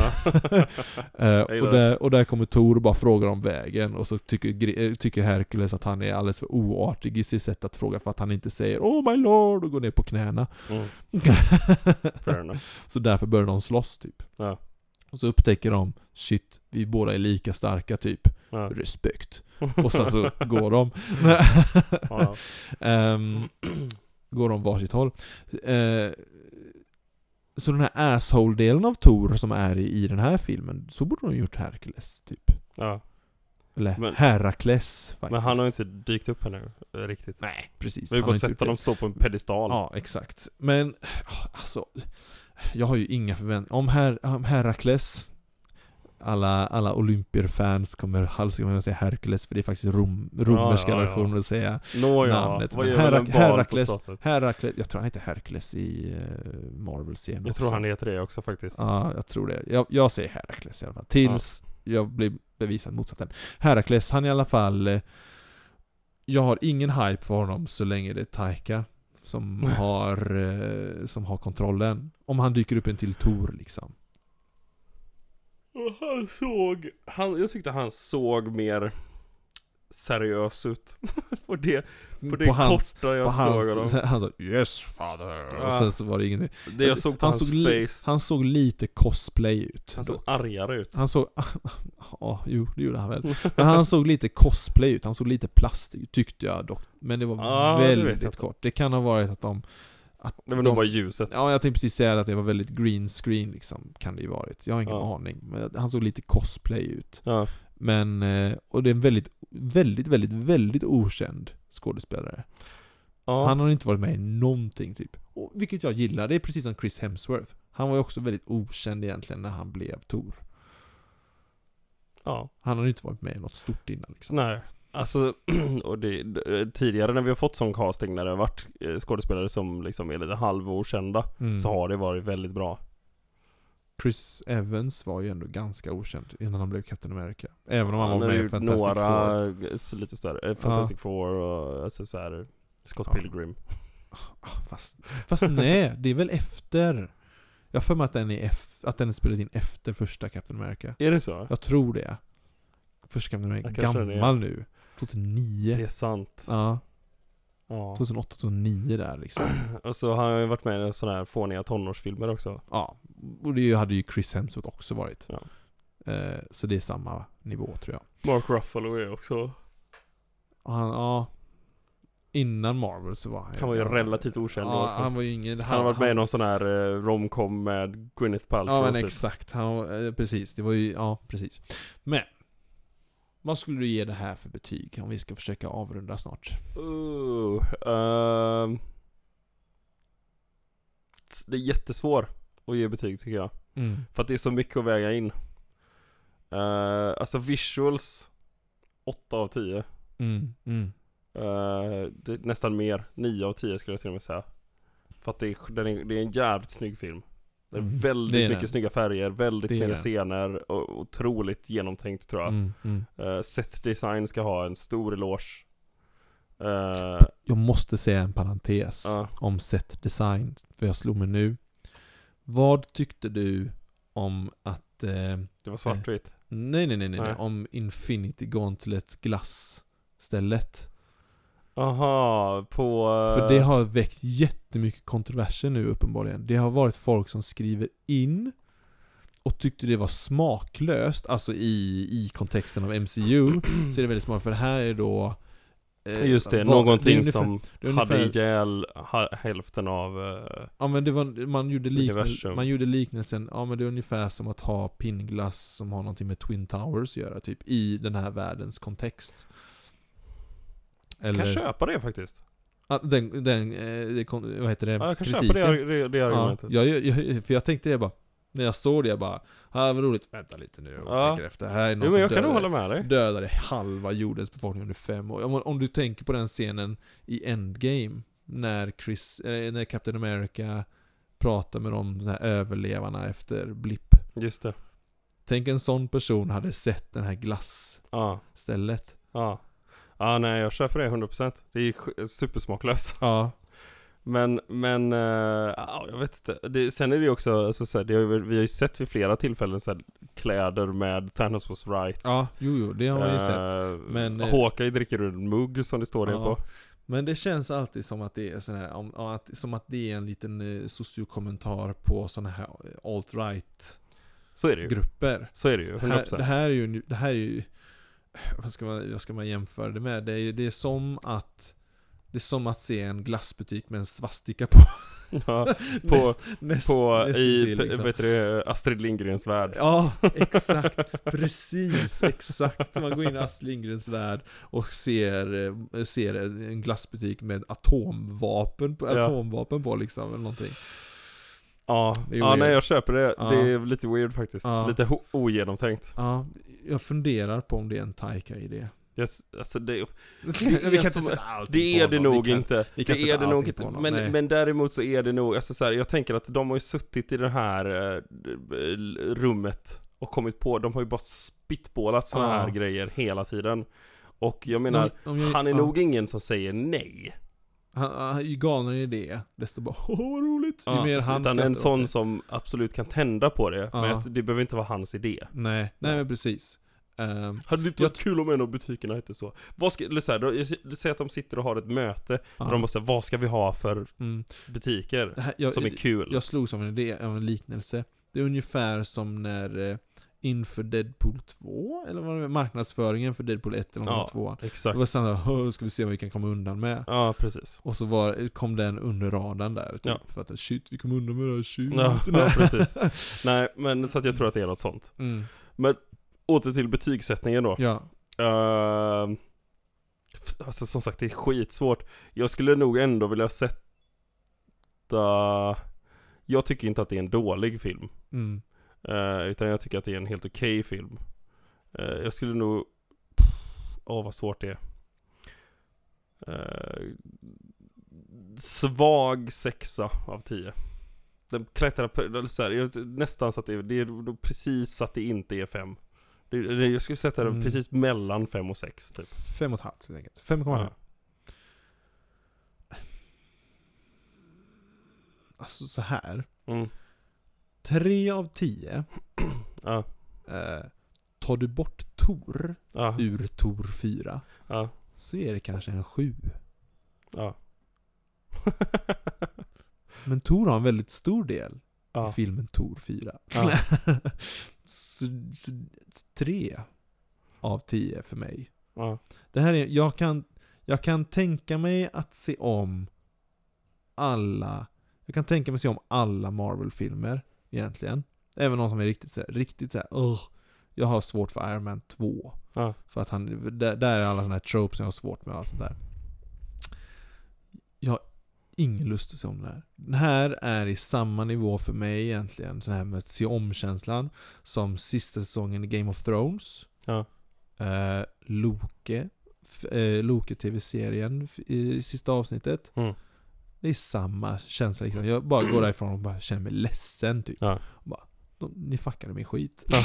Eh, och, där, och där kommer Tor och bara frågar om vägen och så tycker, eh, tycker Herkules att han är alldeles för oartig i sitt sätt att fråga för att han inte säger Oh my lord och går ner på knäna. Mm. Fair enough. Så därför börjar de slåss typ. Ja. Och så upptäcker de Shit, vi båda är lika starka typ. Ja. Respekt. Och sen så går de. Ja. Ehm, går de varsitt håll. Eh, så den här asshole-delen av Tor som är i, i den här filmen, så borde de gjort Hercules typ. ja. Eller Men- Herakles faktiskt. Men han har ju inte dykt upp här nu, eh, riktigt. Nej, precis. Vi har bara sett honom stå på en pedestal. Ja, exakt. Men, alltså, jag har ju inga förväntningar. Om, Her om Herakles, alla, alla Olympier-fans kommer med att säga Herkules, för det är faktiskt rom, romerska Ja, ja, ja. versionen att säga Nåja, namnet. vad gör Herak- Herakles? Herakles, jag tror han heter Herkules i uh, Marvel-serien Jag tror han heter det också faktiskt. Ja, jag tror det. Jag, jag säger Herakles i alla fall. Tills jag blir bevisad motsatsen. Herakles, han i alla fall... eh, Jag har ingen hype för honom så länge det är Taika som har, eh, som har kontrollen. Om han dyker upp en till Tor liksom. Han såg, han, jag tyckte han såg mer seriös ut. på det, på det på hans, korta jag på såg hans, honom. han sa 'Yes father' Ja. och sen så var det ingenting. Det jag såg på han hans såg li- face. Han såg lite cosplay ut. han såg dock. argare ut. Han såg, ja, jo det gjorde han väl. Men han såg lite cosplay ut, han såg lite plastig tyckte jag dock. Men det var Ja, det väldigt inte. kort. Det kan ha varit att de... Att Det var de bara ljuset. Ja, jag tänkte precis säga att det var väldigt green screen liksom, kan det ju varit. Jag har ingen Ja. aning. Men han såg lite cosplay ut. Ja. Men, eh, och det är en väldigt, väldigt, väldigt, väldigt okänd skådespelare. Ja. Han har inte varit med i någonting typ. Och, vilket jag gillar, det är precis som Chris Hemsworth. Han var ju också väldigt okänd egentligen när han blev Tor. ja. Han har ju inte varit med i något stort innan liksom. Nej. Alltså, och det, tidigare när vi har fått sån casting när det har varit eh, skådespelare som liksom är lite halvokända Mm. Så har det varit väldigt bra. Chris Evans var ju ändå ganska okänd innan han blev Captain America. Även om han, Han var med i Fantastic Four. några s- lite större, eh, Fantastic Four och alltså så här, Scott Ja. Pilgrim. Ah, Fast, fast nej, det är väl efter. Jag har för mig att den är, eff- att den är spelat in efter första Captain America. Är det så? Jag tror det. Första Captain America, Ja, gammal nu. 2009. Det är sant. Ja, Ja. 2008, 2009 där liksom. Och så har han ju varit med i sådana här fåniga tonårsfilmer också. Ja, och det hade ju Chris Hemsworth också varit. Ja. Eh, så det är samma nivå tror jag. Mark Ruffalo är också... Han, ja. innan Marvel så var han Han var ju relativt okänd Ja, också. han var ju ingen... Han har varit med i någon sån här eh, romcom med Gwyneth Paltrow Ja men typ. exakt, han, eh, precis. Det var ju, ja precis. Men, vad skulle du ge det här för betyg? Om vi ska försöka avrunda snart. Uh, ehm. det är jättesvår att ge betyg tycker jag. Mm. För att det är så mycket att väga in. Uh, alltså visuals 8 av 10. Mm. Mm. Eh, nästan mer, 9 av 10 skulle jag till och med säga. För att det är, är, det är en jävligt snygg film. Det är Mm. väldigt Det är mycket det. snygga färger, väldigt Det snygga scener och otroligt genomtänkt tror jag. Mm. Mm. Uh, set design ska ha en stor eloge. Eh, Jag måste säga en parentes ja. om set design, för jag slog mig nu. Vad tyckte du om att... Eh, det var svartvitt. nej, nej, nej, nej, nej, om Infinity Gauntlet glass-stället. Aha, på... För det har väckt jättemycket kontroverser nu uppenbarligen. Det har varit folk som skriver in och tyckte det var smaklöst, alltså i, i kontexten av MCU, så är det väldigt smart för det här är då eh, Just det, vad- någonting är ungefär- som det är hade ungefär- ihjäl hälften av... eh, Ja men det var, man gjorde, liknel, man gjorde liknelsen, ja men det är ungefär som att ha pinnglass som har någonting med Twin Towers att göra, typ i den här världens kontext. Kan jag köpa det faktiskt? Ja, den, den, eh, det kon- vad heter det? Ja, jag kan Kritiken. köpa det, det, det Ja, argumentet. jag, jag, för jag tänkte det bara, när jag såg det jag bara, ah, vad roligt, vänta lite nu och Ja. tänker efter. Här är någon Jo men jag som kan dödade, hålla med dig. dödade halva jordens befolkning under fem år. Om, om du tänker på den scenen i Endgame, när Chris, eh, när Captain America pratar med de här överlevarna efter blipp. Just det. Tänk en sån person hade sett den här glassstället. Ja. Ja. Ja nej jag köper det 100% Det är supersmaklöst Ja. Men, men, ja jag vet inte det, Sen är det ju också, alltså, så här, det har, vi har ju sett vid flera tillfällen så här, Kläder med Thanos was right Ja, jo jo, det har man ju sett. Eh, Men, eh, Hawkeye dricker ur en mugg som det står det Ja. på Men det känns alltid som att det är sån här, om, att, som att det är en liten eh, sociokommentar på såna här alt-right Så är det ju grupper. Så är det ju, Det här, 100% det här är ju, det här är ju, vad ska man, vad ska man jämföra det med? Det är, det är som att det är som att se en glassbutik med en svastika på. ja, På, näst, på näst i, intill, p- liksom. vet du, Astrid Lindgrens värld Ja, exakt. Precis, exakt. Man går in i Astrid Lindgrens värld och ser, eh, ser en glassbutik med atomvapen på, Ja. atomvapen på liksom, eller någonting. Ja, Det är ja weird. nej jag köper det. Ja. Det är lite weird faktiskt. Ja. Lite ogenomtänkt. Ja, jag funderar på om det är en Taika-idé. Yes, alltså det, Vi kan inte som- det är det. Vi nog inte. vi Det är det nog inte. Men, nej. men däremot så är det nog, alltså så här, jag tänker att de har ju suttit i det här eh, rummet och kommit på, de har ju bara spitbålat såna Ja. här grejer hela tiden. Och jag menar, om jag- han är ja. nog ingen som säger nej. Han, han, ju galnare idé, desto bara åh vad roligt. Ju Ja, mer så han utan en sån det. som absolut kan tända på det. Men Ja. att det behöver inte vara hans idé. Nej, nej men precis. Ehm, Hade det inte varit kul om en av butikerna hette så? Vad ska, eller så här, säg att de sitter och har ett möte, ja. där de måste vad ska vi ha för mm. butiker det här, jag, som är kul? Jag slog som en idé, av en liknelse. Det är ungefär som när eh, inför Deadpool 2, eller vad det marknadsföringen för Deadpool 1 eller Ja, 2 Det Exakt. var såhär, "Hö, ska vi se vad vi kan komma undan med? Ja, precis. Och så var, kom den under radarn där, typ, Ja. för att shit, vi kom undan med det här shit. Ja, ja, precis. Nej, men så att jag tror att det är något sånt. Mm. Men åter till betygssättningen då. Ja. F- alltså som sagt, det är skitsvårt. Jag skulle nog ändå vilja sätta... Jag tycker inte att det är en dålig film. Mm. Eh, utan jag tycker att det är en helt okej film. Eh, jag skulle nog... Åh vad svårt det är. Eh, svag sexa av tio. Den klättrar så här, jag, nästan så att det, det är precis så att det inte är fem. Det, det, jag skulle sätta den Mm. precis mellan fem och sex typ. Fem och ett halvt helt enkelt. 5,5. Ja. Alltså så här. Mm. Tre av tio Ja. eh, Tar du bort Tor Ja. ur Tor 4 Ja. så är det kanske en sju. Ja. Men Tor har en väldigt stor del i filmen Tor 4. Ja. så, så, tre av tio för mig. Det här är, jag kan, Jag kan tänka mig att se om alla Jag kan tänka mig se om alla Marvel-filmer egentligen. Även de som är riktigt såhär, riktigt såhär, Ugh, Jag har svårt för Iron Man 2. Ja. För att han, där, där är alla sådana här tropes jag har svårt med och allt sånt där. Jag har ingen lust att se om den här. Den här är i samma nivå för mig egentligen, så här med att se om-känslan, som sista säsongen i Game of Thrones. Ja. Eh, Loke, eh, Loke TV-serien f- i, i sista avsnittet. Mm. Det är samma känsla liksom. Jag bara går därifrån och bara känner mig ledsen typ. Ja. Bara, ni fuckade min skit.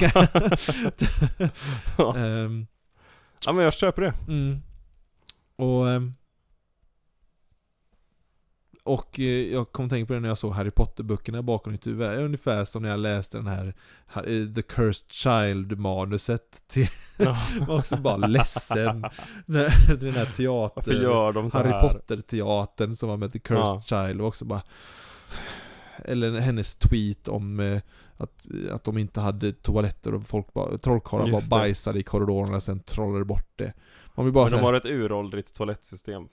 ja. Ehm, ja men jag köper det. Mm. Och ehm, Och eh, jag kom att tänka på det när jag såg Harry Potter-böckerna bakom mitt huvud. Ungefär som när jag läste den här eh, The Cursed Child-manuset till... Ja. Var också bara ledsen. Den här teatern... gör de så Harry? Potter-teatern som var med The Cursed Child var också bara... Eller hennes tweet om eh, att, att de inte hade toaletter och folk bara, trollkarlar bara Just det. bajsade i korridorerna och sen trollade bort det. Man vill bara Men de har ett uråldrigt toalettsystem.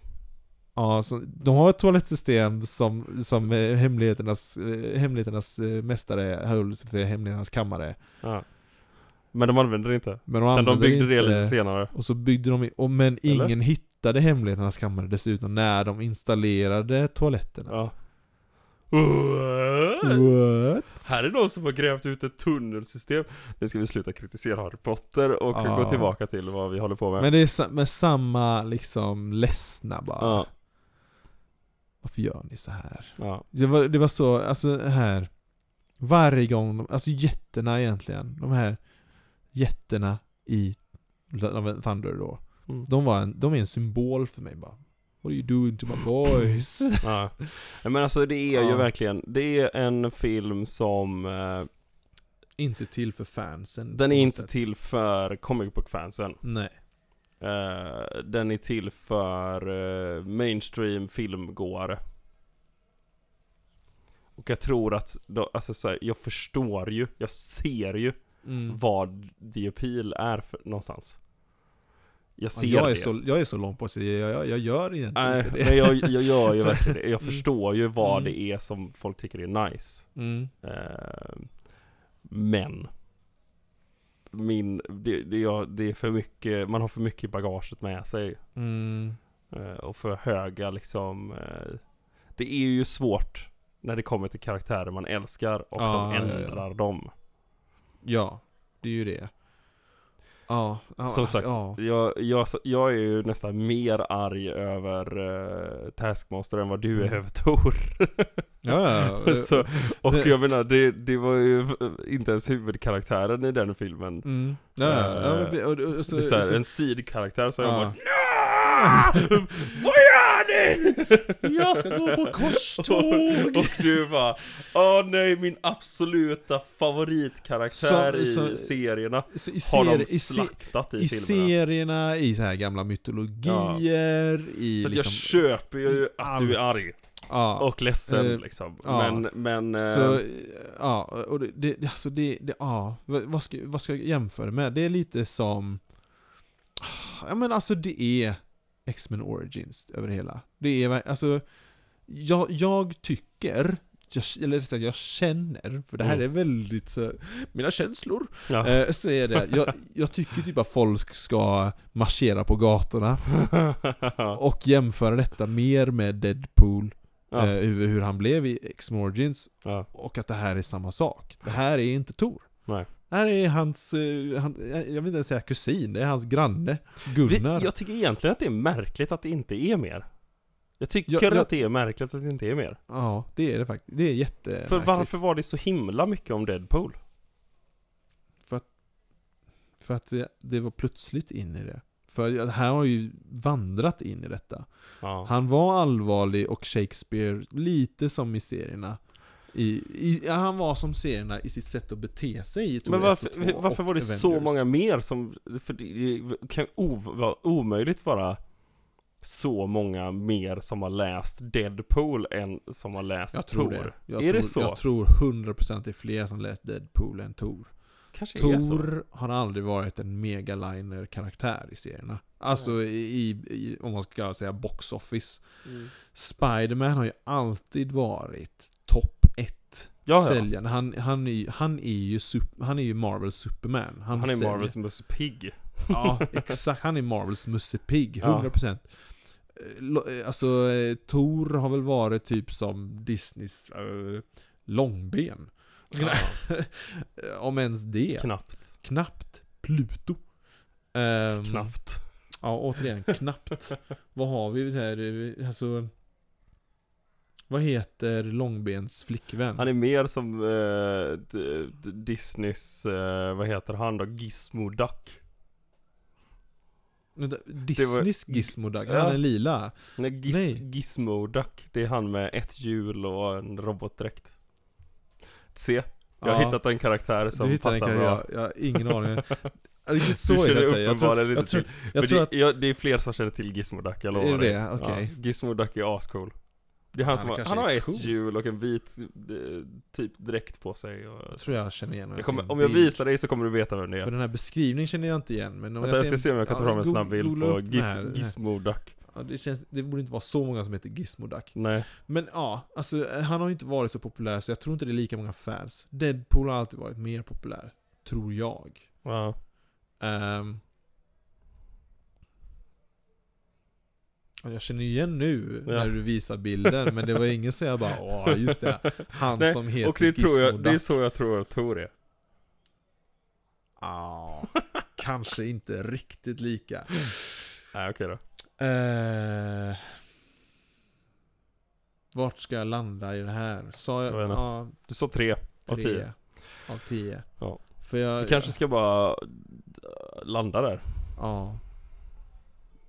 Ja, så, de har ett toalettsystem som, som eh, hemligheternas, eh, hemligheternas eh, mästare höll för hemligheternas kammare. Ja. Men de använder det inte. Men de Utan de använde byggde det inte- lite senare. Och så byggde de, och, men Eller? ingen hittade hemligheternas kammare dessutom när de installerade toaletterna. Ja. What? Här är någon som har grävt ut ett tunnelsystem. Nu ska vi sluta kritisera Harry Potter och Ja. gå tillbaka till vad vi håller på med. Men det är sa- med samma liksom ledsna bara. Ja, Varför gör ni så här? ja, Det var, det var så, alltså här Varje gång, de, alltså jätterna egentligen, de här jätterna i Thunder då mm. De, var en, de är en symbol för mig bara What are you doing to my boys? ja. Men alltså det är ju Ja. verkligen, det är en film som eh, inte till för fansen Den är inte sätt. till för comic book fansen. Nej Eh, den är till för eh, mainstream filmgåare. Och jag tror att, då, alltså så här, jag förstår ju, jag ser ju mm. vad the appeal är för, någonstans. Jag Ja, ser jag, är det. så, jag är så långt på sig, jag, jag, jag gör egentligen Nej, inte det men jag, jag gör ju verkligen det. Jag Mm. förstår ju vad Mm. det är som folk tycker är nice. Eh, men min, det, det, det är för mycket, man har för mycket i bagaget med sig. Mm. Eh, och för höga liksom eh, Det är ju svårt när det kommer till karaktärer man älskar och Ja, de ja, ja. ändrar dem. Ja, det är ju det Ja, ja Som alltså, sagt, ja. jag, jag, jag är ju nästan mer arg över uh, Taskmaster än vad du är Mm. över Tor. Ja, ja. så, och det- jag menar, det, det var ju inte ens huvudkaraktären i den filmen. Mm. Ja, ja, ja, men- och, och, och, så, det är så här, så, en sidkaraktär jag Ja. bara "Nja! Vad gör ni? Jag ska gå på korståg! och, och du bara Åh nej, min absoluta favoritkaraktär Så- i så- serierna så i, Har seri, de i, slaktat i, i filmerna serierna, i så här gamla mytologier, i Så liksom, jag köper ju att du är allt. arg ja, och ledsen Eh, liksom ja. Men, men eh, Så, ja, och det, det, alltså det, det ja, vad ska, vad ska jag jämföra med? Det är lite som, ja men alltså det är X-Men Origins över det hela. Det är, alltså, jag, jag tycker, jag, eller rättare jag känner, för det här Mm. är väldigt så, mina känslor, ja. eh, så är det, jag, jag tycker typ att folk ska marschera på gatorna och jämföra detta mer med Deadpool, ja. eh, hur, hur han blev i X-Men Origins, ja. och att det här är samma sak. Det här är inte Tor. Nej. Det här är hans, eh, han, jag vill inte ens säga kusin, det är hans granne, Gunnar. jag tycker egentligen att det är märkligt att det inte är mer Jag tycker Ja, jag- att det är märkligt att det inte är mer Ja, det är det faktiskt. Det är jättemärkligt. För varför var det så himla mycket om Deadpool? För att det, det var plötsligt in i det. För här har ju vandrat in i detta. Ja, Han var allvarlig och Shakespeare, lite som i serierna. I, i, ja, han var som serierna i sitt sätt att bete sig i Men 1 och varför, 2 varför var det så Avengers. många mer som, för det kan o, vara omöjligt vara så många mer som har läst Deadpool än som har läst Jag tror Thor. det. Jag är tror, det så? Jag tror 100% det är fler som läst Deadpool än Tor. Kanske. Tor har aldrig varit en megaliner-karaktär i serierna. Alltså i, i, om man ska säga box office. Mm. Spiderman har ju alltid varit topp ett Ja, ja. säljande. Han, han, är, han, är ju sup, han är ju Marvels Superman. Han, Han är säljer- Marvels Musse Pigg. Ja, exakt. Han är Marvels Musse Pigg, Ja. 100%. Eh, lo- eh, Alltså, eh, Thor har väl varit typ som Disneys eh, långben. Om ens det. knappt. Knappt. Pluto. Ehm, Knappt. Ja, återigen, knappt. Vad har vi här? Alltså... Vad heter Långbens flickvän? Han är mer som eh, Disneys, eh, vad heter han då? Gizmo Duck. Vänta, Disneys Gizmodag, Ja. han är lila. Nej, Giz- Nej. Gizmo Duck. Det är han med ett hjul och en robotdräkt. Se, jag har Ja, hittat en karaktär som passar den, bra. jag, jag har ingen aning. Så du känner. Jag tror, uppenbarligen inte jag tror, till. jag Men tror det, att... det är fler som känner till Gizmo Duck, jag lovar det dig. Okej. Ja, Gizmo Duck är ascool. Det är han, Han som har, han har ett cool. hjul och en vit eh, typ dräkt på sig och, Jag tror jag känner igen jag jag kommer, en Om jag bild. visar dig så kommer du veta vem det För är. den här beskrivningen känner jag inte igen men om Vänta, jag ska ser se om jag kan ta fram en snabb bild på Giz, här. Gizmo Duck. Ja, det, känns, det borde inte vara så många som heter Gizmoduck. Nej. Men ja, alltså han har ju inte varit så populär så jag tror inte det är lika många fans. Deadpool har alltid varit mer populär. Tror jag. Ja. Ehm. Jag känner igen nu Ja. när du visar bilden, men det var ingen som jag bara åh just det, han Nej, som heter Och det tror jag, det är Gizmoduck." så jag tror att Tor är. Ja, kanske inte riktigt lika. Nej okej då. Eh, vart ska jag landa i det här? Sa jag? Jag. Ja, Du sa tre av tre tio. av tio. Ja. För jag, Du kanske ska bara landa där. Ja.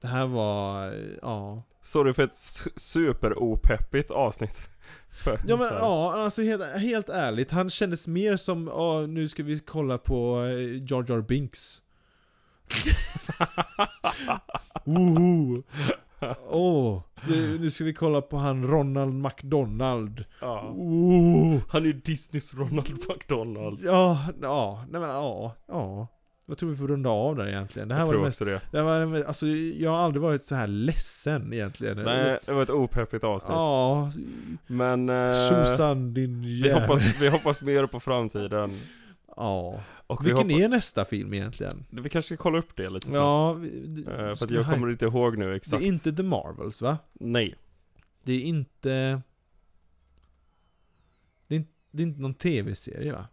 Det här var, ja. Sorry för ett su- super-opeppigt avsnitt. Ja men ja, alltså helt, helt ärligt. Han kändes mer som, ja nu ska vi kolla på eh, Jar Jar Binks. Woho! Åh, nu- nu ska vi kolla på han Ronald McDonald. Ja. Oh. Han är Disneys Ronald McDonald. Ja, ja, nej men ja, ja. Jag tror vi får runda av där egentligen. Det här Jag var det tror mest, också det. det var, det alltså jag har aldrig varit så här ledsen egentligen. Nej, det var ett opeppigt avsnitt. Ja, Men... Eh, tjosan din vi, hoppas, vi hoppas mer på framtiden. Ja. Och vi, Vilken hoppas, är nästa film egentligen? vi kanske ska kolla upp det lite snabbt. Ja, vi, Eh, för ska att jag vi- kommer inte ihåg nu Det exakt. är inte The Marvels va? Nej. Det är inte... Det är inte, det är inte någon tv-serie va?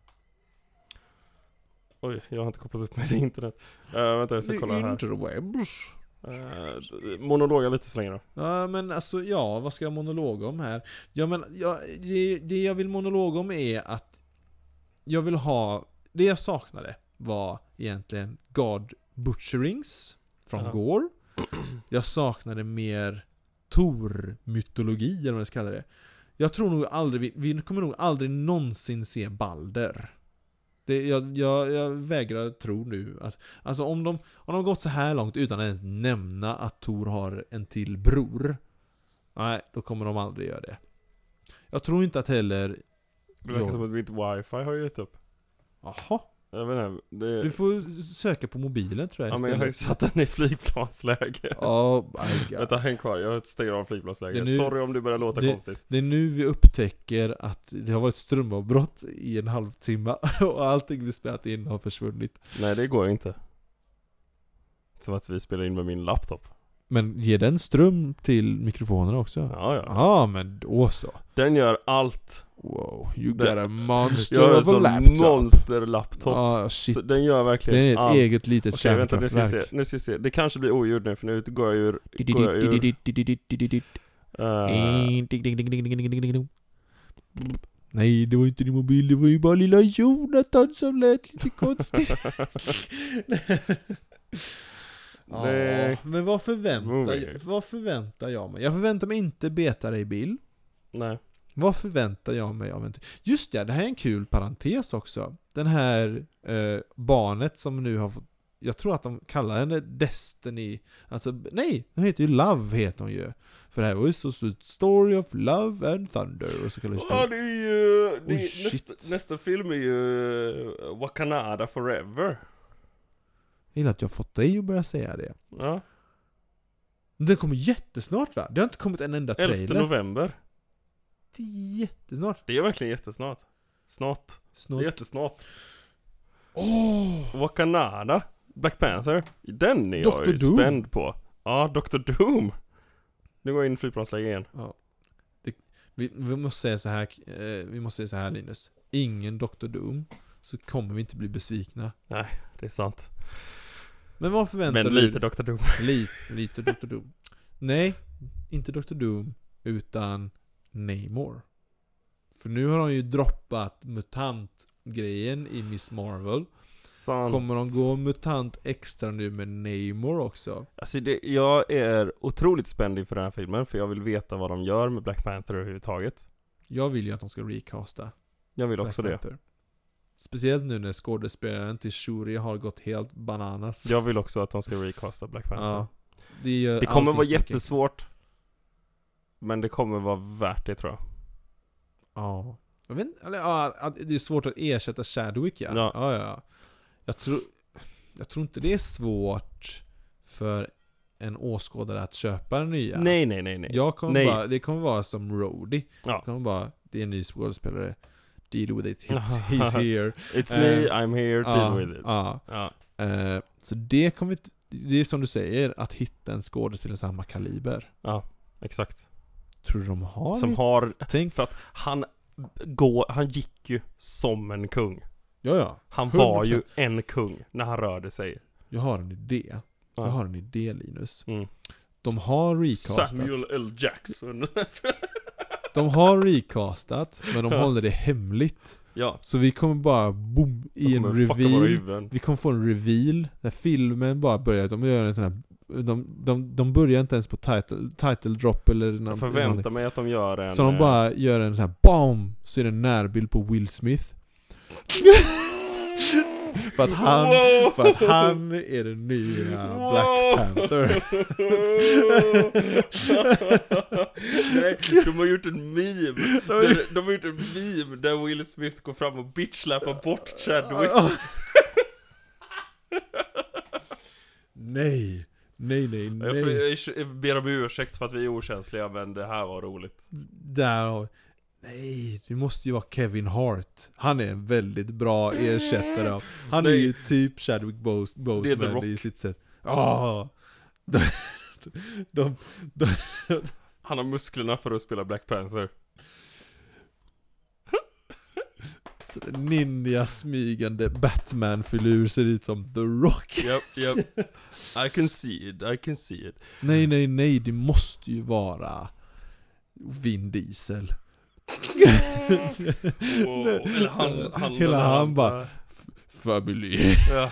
Oj, jag har inte kopplat upp mig till internet. Uh, vänta, jag ska The kolla här. interwebs. Uh, monologa lite så länge då. Ja men alltså, ja, vad ska jag monologa om här? Ja men, ja, det, det jag vill monologa om är att jag vill ha, det jag saknade var egentligen God Butcherings från Ja. Gore. Jag saknade mer Tor-mytologi, eller vad man ska kalla det. Jag tror nog aldrig, vi, vi kommer nog aldrig någonsin se Balder. Det, jag, jag, jag vägrar tro nu att, alltså om de, om de gått så här långt utan att ens nämna att Tor har en till bror. Nej, då kommer de aldrig göra det. Jag tror inte att heller, Det verkar som att mitt wifi har gett upp. jaha, Jag inte, det... du får söka på mobilen tror jag Ja men jag har ju satt den i flygplansläge. Oh my God. Vänta, häng kvar. Jag stänger av flygplansläge. Det är nu- Sorry om det börjar låta det- konstigt. Det är nu vi upptäcker att det har varit strömavbrott i en halvtimme och allting vi spelat in har försvunnit. Nej, det går inte. Som att vi spelar in med min laptop. Men ger den ström till mikrofonerna också? Ja, ja. Ja, men då så. Den gör allt. Wow, you Det- got a monster of a laptop. monster-laptop. Ja, shit. Så den gör Det verkligen är ett allt. eget litet Okej, vänta nu ska vi se. Nu ska vi se. Det kanske blir oljud nu för nu går jag ur... Går jag ur Nej, det var inte din mobil, det var ju bara lilla Jonathan som lät lite konstigt. ja, Det- men vad förväntar, jag, vad förväntar jag mig? Jag förväntar mig inte beta dig Bill. nej. Vad förväntar jag mig av en... Just det, det här är en kul parentes också. Den här eh, barnet som nu har fått jag tror att de kallar henne Destiny. Alltså, nej! Hon heter ju Love, heter hon ju. För det här var ju så, Story of Love and Thunder, och så kallar Ja, det är ju... Det är, shit. nästa, nästa film är ju eh, Wakanda Forever. Jag gillar att jag fått dig att börja säga det. Ja, Den kommer jättesnart va? Det har inte kommit en enda 11 trailer. november. Det är jättesnart. Det är verkligen jättesnart. Snart. Det är Snart. jättesnart. Åh! Wakanda, Black Panther, den är jag Dr. ju Doom. spänd på. Ja, Dr. Doom. Nu går jag in i flygplansläge igen. Ja. Det, vi, vi måste säga så här, eh, vi måste säga så här Linus. Ingen Dr. Doom. Så kommer vi inte bli besvikna. Det är sant. Men vad förväntar Men du lite Dr. Doom. Lite, lite Dr. Doom. Nej, inte Dr. Doom, utan Namor. För nu har de ju droppat MUTANT-grejen i Miss Marvel. Sant. Kommer de gå MUTANT extra nu med Namor också? Alltså det, jag är otroligt spänd inför den här filmen, för jag vill veta vad de gör med Black Panther överhuvudtaget. Jag vill ju att de ska recasta Jag vill Black också det. Speciellt nu när skådespelaren till Shuri har gått helt bananas. Jag vill också att de ska recasta Black Panther. Ja. Det, Det kommer vara mycket. jättesvårt. Men det kommer vara värt det tror jag. Ja. Jag vet, inte- eller, ja, det är svårt att ersätta Chadwick ja. Ja. ja, ja. Jag, tror, jag tror inte det är svårt för en åskådare att köpa den nya. Nej, nej, nej, nej. Jag kommer Nej. bara, det kommer vara som Rhodey. Ja. Jag kommer bara, det är en ny skådespelare. Deal with it, he's, he's here. It's me, Eh, I'm here, deal with it. Eh, så det kommer det är som du säger, att hitta en skådespelare samma kaliber. ja, exakt. Tror du de har Som det? har, Tänk, för att han går, han gick ju som en kung. ja ja. Han var 100%. ju en kung när han rörde sig. Jag har en idé. Ja. Jag har en idé Linus. Mm. De har recastat. Samuel L. Jackson. De har recastat, men de håller det hemligt. ja, Så vi kommer bara boom, i en reveal. Vi kommer få en reveal, när filmen bara börjar, de gör en sån här de, de, de börjar inte ens på title, title drop eller Jag någon- förväntar mig att de gör en... Så de eh, bara gör en sån här BAM! Så är det en närbild på Will Smith För att han, Wow! för att han är den nya Black Panther Nej, de har gjort en meme. Där, de har gjort en meme där Will Smith går fram och bitchlappar bort Chadwick. Nej, nej, nej, nej jag ber om ursäkt för att vi är okänsliga men det här var roligt. Där har Nej, det måste ju vara Kevin Hart. Han är en väldigt bra ersättare. Av Han är Nej. ju typ Chadwick The Boseman i sitt sätt. Ja de, de, de, Han har musklerna för att spela Black Panther. Ninja smygande Batman-filur ser ut som The Rock. Yep, yep. I can see it, I can see it. Nej, nej, nej, det måste ju vara Vin Diesel Wow. Eller han, han, Hela han bara- Family Ja.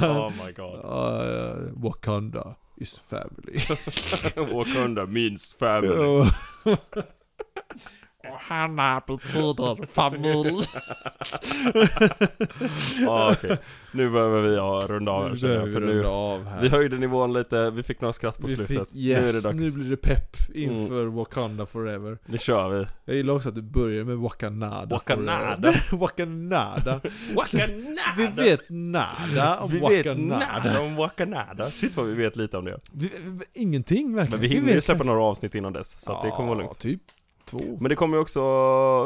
Oh my god. Uh, Wakanda is family Wakanda means family. Hanna betyder familj Ja okej. Nu behöver vi ha runda av här Nu jag, för vi nu av här Vi höjde nivån lite, vi fick några skratt på Vi slutet. fick, yes, nu är det dags. nu blir det pepp inför Wakanda forever Nu kör vi. Jag gillar också att du börjar med Wakanada Wakanada. Wakanada Wakanada! Vi vet nada om Vi vet Wakanada nada om Wakanada. Shit vad vi vet lite om det. Vi, vi, Ingenting verkligen Men vi hinner ju vet släppa några avsnitt innan dess, så att det kommer vara Ja, lugnt. typ två Men det kommer ju också,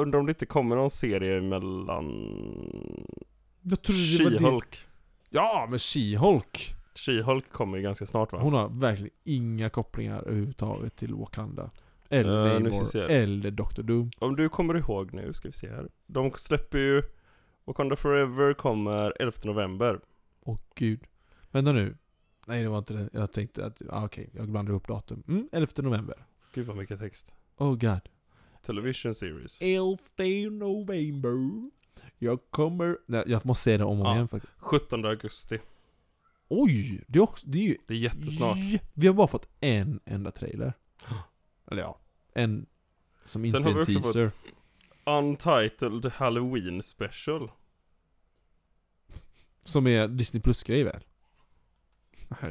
undrar om det inte kommer någon serie mellan Jag det var det She-Hulk. Ja, men She-Hulk She-Hulk kommer ju ganska snart va? Hon har verkligen inga kopplingar överhuvudtaget till Wakanda Eller vi Namor, eller Dr. Doom Om du kommer ihåg nu, ska vi se här. De släpper ju Wakanda Forever kommer 11 november. Åh gud Vänta nu Nej det var inte det, jag tänkte att, ah, okej, jag blandar ihop datum Mm, 11 november Gud vad mycket text. Oh god Television series. 11 november Jag kommer... Nej, jag måste säga det om och Ja. igen faktiskt 17 augusti. Oj! Det är, också, det är ju Det är jättesnart. J- Vi har bara fått en enda trailer. Eller ja, en som inte har är vi en också fått- teaser. Untitled Halloween special. Som är Disney Plus-grej väl?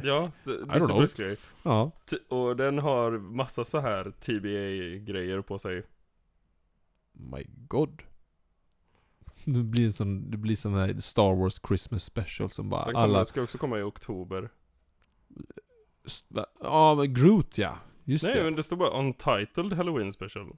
Ja, det, Disney know. Plus-grej. Ja. T- Och den har massa så här TBA-grejer på sig. My god. Det blir en sån, det blir sån här Star Wars Christmas special som bara Den kommer, alla... ska också komma i oktober. Ja, men Groot ja. Just Nej det. men det står bara Untitled Halloween Special.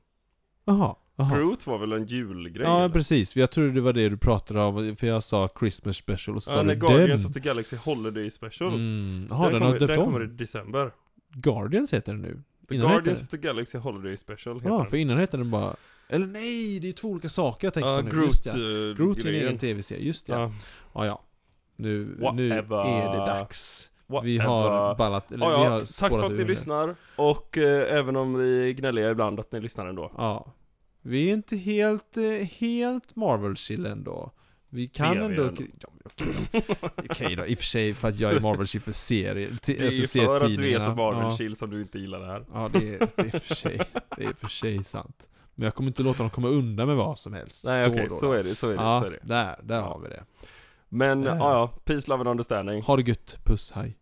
Jaha. Groot var väl en julgrej? Ja, eller? precis. Jag trodde det var det du pratade om, för jag sa Christmas special och så Ja, sa när du Guardians den. of the Galaxy Holiday Special. Mm. Jaha, den, kommer, har döpt den kommer i om. december. Guardians heter den nu. The Innan Guardians of the Galaxy Holiday Special heter Ja, den. för innan hette den bara... Eller nej, det är två olika saker jag tänker Ja, på nu. Groot, Just ja. eh, Groot är en egen tv-serie, just ja. Ja, Ja, ja. Nu, nu är det dags. Vi whatever. har ballat, eller Ja, vi har tack för att ni det. lyssnar. Och eh, även om vi är gnälliga ibland att ni lyssnar ändå. Ja. Vi är inte helt, eh, helt Marvel-chill ändå. Vi kan vi ändå... ändå. Ja, okej då. Okej då, i och för sig för att jag är Marvel-chill för serier. Det är alltså för att du är så Marvel Ja. som du inte gillar det här. Ja, det är, det är för sig, det är för sig sant. Men jag kommer inte låta dem komma undan med vad som helst. Nej okej, då så är det, så är det, ja, så är det. där, där Ja. har vi det. Men ja, ja, peace, love and understanding. Ha det gött, puss, hej.